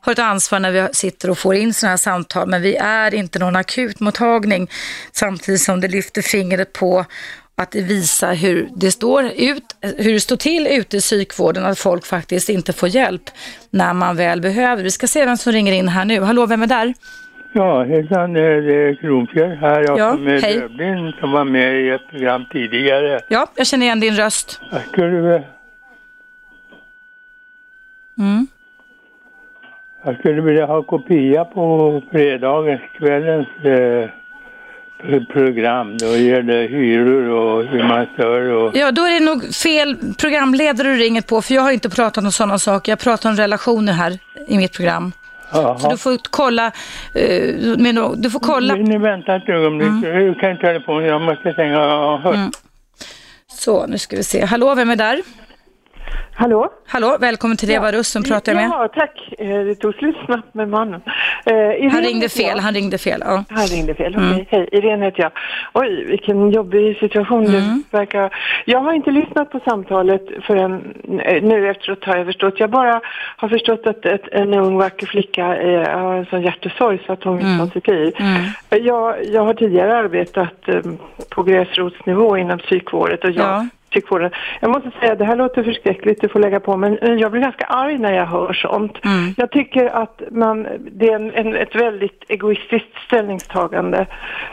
har ett ansvar när vi sitter och får in sådana här samtal, men vi är inte någon akutmottagning samtidigt som det lyfter fingret på att visa hur det, står ut, hur det står till ute i psykvården, att folk faktiskt inte får hjälp när man väl behöver. Vi ska se vem som ringer in här nu. Hallå, vem är där? Ja, hejsan, det är Kronfjäll här. Jag Ja, kommer hej. Döblin som var med i ett program tidigare. Ja, jag känner igen din röst. Jag skulle, Mm. jag skulle vilja ha kopia på fredagens kvällens eh, program. Då gäller hyror och hur man stör och... Ja, då är det nog fel programledare du ringer på, för jag har inte pratat om sådana saker. Jag pratar om relationer här i mitt program. Så Jaha. du får kolla, eh, no- du får kolla. Ni vänta ett ögonblick. Mm. Kan telefonen? Jag måste tänka. Ja, hör. Så, nu ska vi se. Hallå, vem är där? Hallå? Hallå, välkommen till Eva Russ som pratar jag med. Ja, tack. Eh, Det tog slut snabbt med mannen. Eh, Irene Han ringde fel, han ringde fel. Ja. Han ringde fel, Mm. okej. Hej, Irene heter jag. Oj, vilken jobbig situation Mm. det verkar. Jag har inte lyssnat på samtalet förrän eh, nu efteråt har jag förstått. Jag bara har förstått att ett, en ung vacker flicka eh, har en sån hjärtesorg så att hon vill ta sitt liv. Mm. Jag, jag har tidigare arbetat på gräsrotsnivå inom psykvården och jag Ja. Psykvården. Jag måste säga, det här låter förskräckligt, du får lägga på, men jag blir ganska arg när jag hör sånt. Mm. Jag tycker att man, det är en, en, ett väldigt egoistiskt ställningstagande.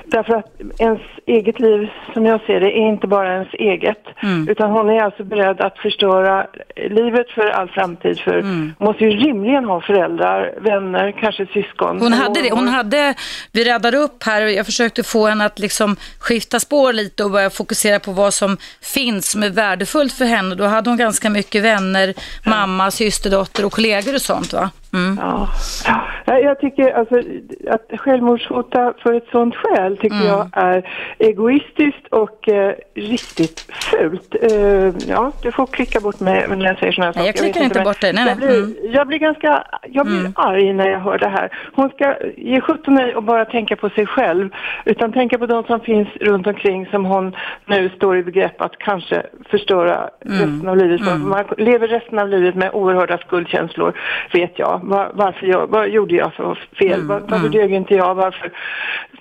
Därför att ens eget liv, som jag ser det, är inte bara ens eget. Mm. Utan hon är alltså beredd att förstöra livet för all framtid. För Mm. hon måste ju rimligen ha föräldrar, vänner, kanske syskon. Hon hade det, hon hade, vi räddade upp här och jag försökte få henne att liksom skifta spår lite och börja fokusera på vad som finns som är värdefullt för henne. Då hade hon ganska mycket vänner, mamma, systerdotter och kollegor och sånt va? Mm. Ja. Ja, Jag tycker alltså att självmordshota för ett sånt skäl tycker Mm. jag är egoistiskt och eh, riktigt fult. Eh, ja, du får klicka bort mig när jag säger såna här jag saker. vet klickar inte men bort dig. Nej, jag, blir, Mm. jag blir ganska, jag blir arg när jag hör det här. Hon ska ge sjutton i och bara tänka på sig själv utan tänka på de som finns runt omkring som hon nu står i begrepp att kanske förstöra Mm. resten av livet. för. Man lever resten av livet med oerhörda skuldkänslor, vet jag. Var, varför jag, vad gjorde jag för fel? Mm, Var, varför dög inte jag? Varför?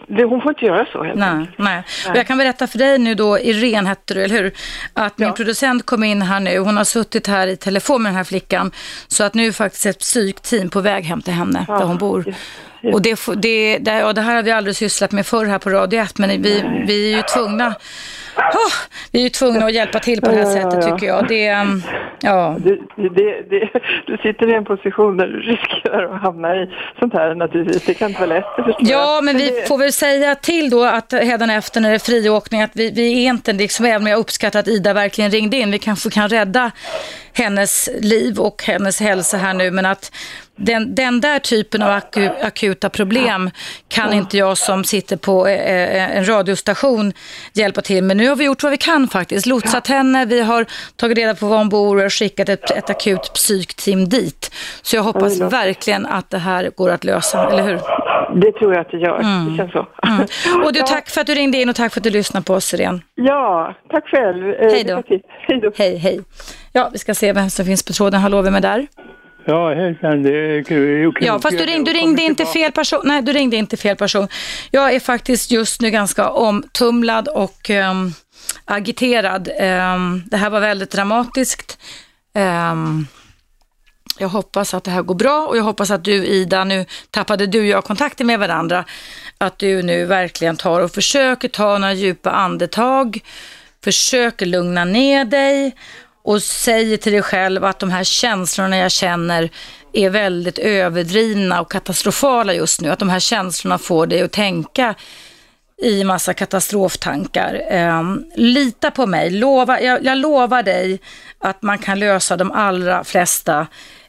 Det, hon får inte göra så helt Nej, enkelt. nej. Och jag kan berätta för dig nu då, Irene hette du, eller hur? Att min Ja. producent kom in här nu, hon har suttit här i telefon med den här flickan, så att nu är faktiskt ett psykteam på väg hem till henne, där hon bor. just, just. Och det, det, det, ja, det här har vi aldrig sysslat med förr här på Radio 1, men vi, vi är ju tvungna Åh, vi är ju tvungna att hjälpa till på det här Ja, sättet ja. tycker jag. Det, um, ja. Du, det, det, du sitter i en position där du riskerar att hamna i sånt här naturligtvis. Det kan inte vara lätt. Ja, jag. men vi det- får väl säga till då att hädanefter när det är friåkning att vi, vi är inte, liksom, även om jag uppskattar att Ida verkligen ringde in, vi kanske kan rädda hennes liv och hennes hälsa här nu, men att den, den där typen av aku, akuta problem kan inte jag som sitter på eh, en radiostation hjälpa till med. Nu har vi gjort vad vi kan faktiskt, lotsat henne, vi har tagit reda på var hon bor och skickat ett, ett akut psykteam dit. Så jag hoppas verkligen att det här går att lösa, eller hur? Det tror jag att det gör. Det känns så. Mm. Och du, tack för att du ringde in och tack för att du lyssnade på oss, Irene. Ja, tack själv. Eh. Hej då. Hej, hej. Ja, vi ska se vem som finns på tråden. Hallå, vem är där? Ja, hejsan, det är Kronfjäll. Ja, fast du ringde, du ringde inte fel person. Nej, du ringde inte fel person. Jag är faktiskt just nu ganska omtumlad och ehm, agiterad. Ehm, det här var väldigt dramatiskt. Ehm, jag hoppas att det här går bra och jag hoppas att du Ida, nu tappade du och jag kontakten med varandra, att du nu verkligen tar och försöker ta några djupa andetag, försöker lugna ner dig och säger till dig själv att de här känslorna jag känner är väldigt överdrivna och katastrofala just nu. Att de här känslorna får dig att tänka i massa katastroftankar. Ehm, lita på mig, lova, jag, jag lovar dig att man kan lösa de allra flesta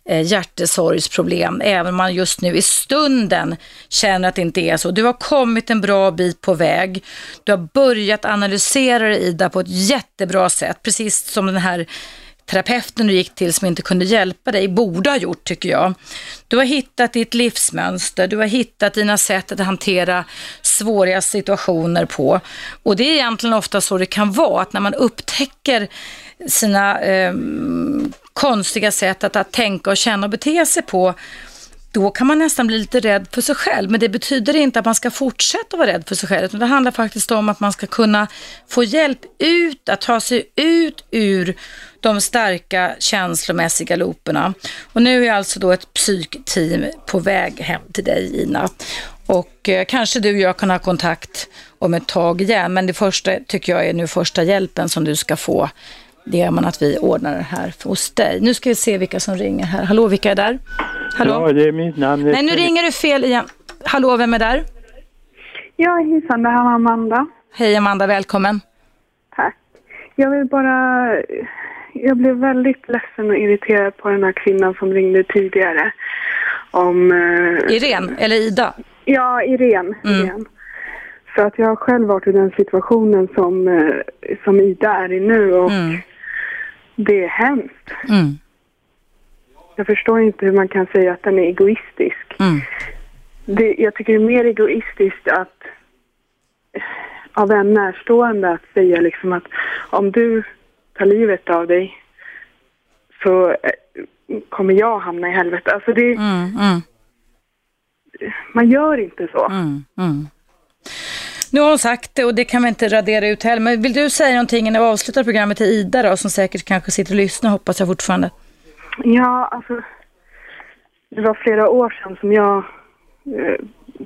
Eh, hjärtesorgsproblem, även om man just nu i stunden känner att det inte är så. Du har kommit en bra bit på väg. Du har börjat analysera det, Ida, på ett jättebra sätt, precis som den här terapeuten du gick till som inte kunde hjälpa dig borde ha gjort tycker jag. Du har hittat ditt livsmönster, du har hittat dina sätt att hantera svåra situationer på. Och det är egentligen ofta så det kan vara, att när man upptäcker sina eh, konstiga sätt att, att tänka och känna och bete sig på, då kan man nästan bli lite rädd för sig själv. Men det betyder inte att man ska fortsätta vara rädd för sig själv. Utan det handlar faktiskt om att man ska kunna få hjälp ut, att ta sig ut ur de starka känslomässiga looperna. Och nu är alltså då ett psykteam på väg hem till dig Ina. Och eh, kanske du och jag kan ha kontakt om ett tag igen. Men det första tycker jag är nu första hjälpen som du ska få. Det är man att vi ordnar det här hos dig. Nu ska vi se vilka som ringer här. Hallå, vilka är där? Hallå? Ja, det är mitt namn. Nej, nu ringer du fel igen. Hallå, vem är där? Ja, hejsan, det här var Amanda. Hej Amanda, välkommen. Tack. Jag vill bara... Jag blev väldigt ledsen och irriterad på den här kvinnan som ringde tidigare. Om... Eh, Irene, eller Ida? ja, Irene. Irene. För att jag har själv varit i den situationen som, eh, som Ida är i nu och Mm. Det är hemskt. Mm. Jag förstår inte hur man kan säga att den är egoistisk. Mm. Det, jag tycker det är mer egoistiskt att av en närstående att säga liksom att om du tar livet av dig så eh, kommer jag hamna i helvete. Alltså det, Mm. Mm. man gör inte så. Mm. Mm. Nu har hon sagt det och det kan vi inte radera ut heller. Men vill du säga någonting innan vi avslutar programmet till Ida då, som säkert kanske sitter och lyssnar hoppas jag fortfarande. Ja, alltså det var flera år sedan som jag eh,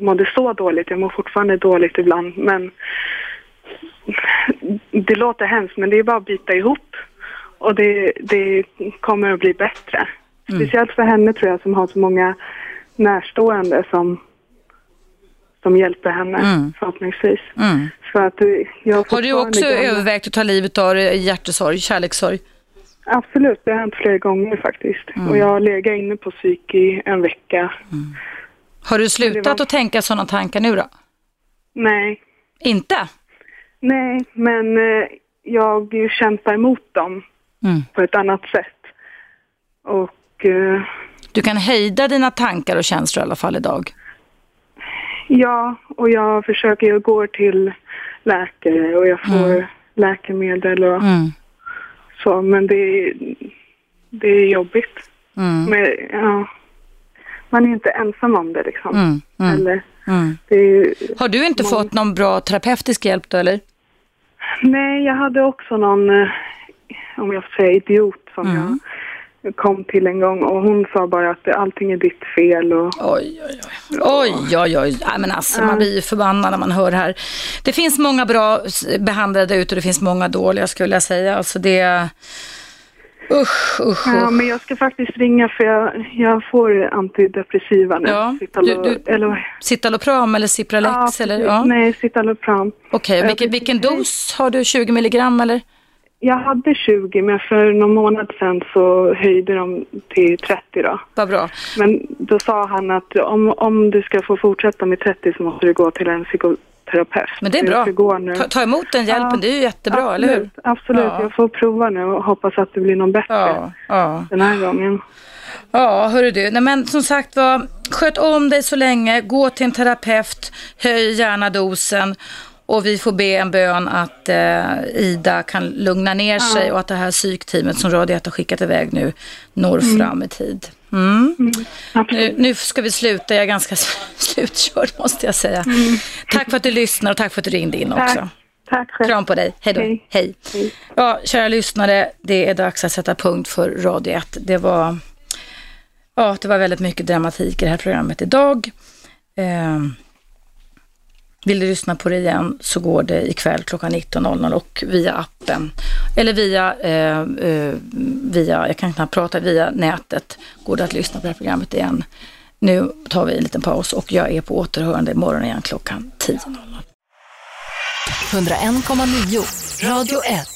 mådde så dåligt. Jag mår fortfarande dåligt ibland, men det låter hemskt, men det är bara att bita ihop och det, det kommer att bli bättre. Speciellt för henne tror jag som har så många närstående som, som hjälper henne Mm. förhoppningsvis. Mm. Så att eh, jag Har du också övervägt att ta livet av hjärtesorg, kärlekssorg? Absolut, det har hänt flera gånger faktiskt. Mm. Och jag har legat inne på psyk i en vecka. Har du slutat var- att tänka sådana tankar nu då? Nej, Inte? nej, men eh, jag kämpar emot dem Mm. på ett annat sätt. Och eh, Du kan hejda dina tankar och känslor i alla fall idag. Ja, och jag försöker, jag går till läkare och jag får Mm. läkemedel och Mm. så, men det, är- det är jobbigt. Mm. Men, ja, man är inte ensam om det liksom. Mm. Mm. Eller, Mm. det är, Har du inte Många- fått någon bra terapeutisk hjälp då eller? Nej, jag hade också någon, eh, om jag får säga idiot, som jag kom till en gång och hon sa bara att allting är ditt fel och Oj, oj, oj. Oj, oj, oj. Nej, men alltså, man blir ju förbannad när man hör det här. Det finns många bra där ute och det finns många dåliga skulle jag säga. Alltså det... Usch, usch, Ja, usch. men jag ska faktiskt ringa för jag, jag får antidepressiva nu. Ja, Citalopram, du- du- eller, Citalopram eller Cipralex eller? precis. Ja. Nej, Citalopram. Okej, Ja, vilken, vilken dos har du? 20 milligram eller? Jag hade 20 men för någon månad sedan så höjde de till 30 då. Vad bra. Men då sa han att om, om du ska få fortsätta med 30 så måste du gå till en psykoterapeut. Men det är bra. Ta, ta emot den hjälpen, Ja, det är ju jättebra, eller hur? Absolut, absolut. Ja. jag får prova nu och hoppas att det blir någon bättre ja. den här gången. Ja, hörru du. Nej, men som sagt var, sköt om dig så länge, gå till en terapeut, höj gärna dosen och vi får be en bön att eh, Ida kan lugna ner sig och att det här psykteamet som Radio 1 har skickat iväg nu når fram i tid. Mm. Absolut. Nu, nu ska vi sluta, jag är ganska slutkörd måste jag säga. Tack för att du lyssnar och tack för att du ringde in också. Tack. Tack själv. Kram på dig. Hej då. Hej. Hej. Hej. Ja, kära lyssnare, det är dags att sätta punkt för Radio 1. Det var, ja, det var väldigt mycket dramatik i det här programmet idag. Eh, vill du lyssna på det igen så går det ikväll klockan 19.00 och via appen. Eller via, eh, eh, via, jag kan knappt prata, via nätet går det att lyssna på det här programmet igen. Nu tar vi en liten paus och jag är på återhörande imorgon igen klockan 10.00. 101,9 Radio 1.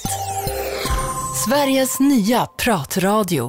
Sveriges nya pratradio.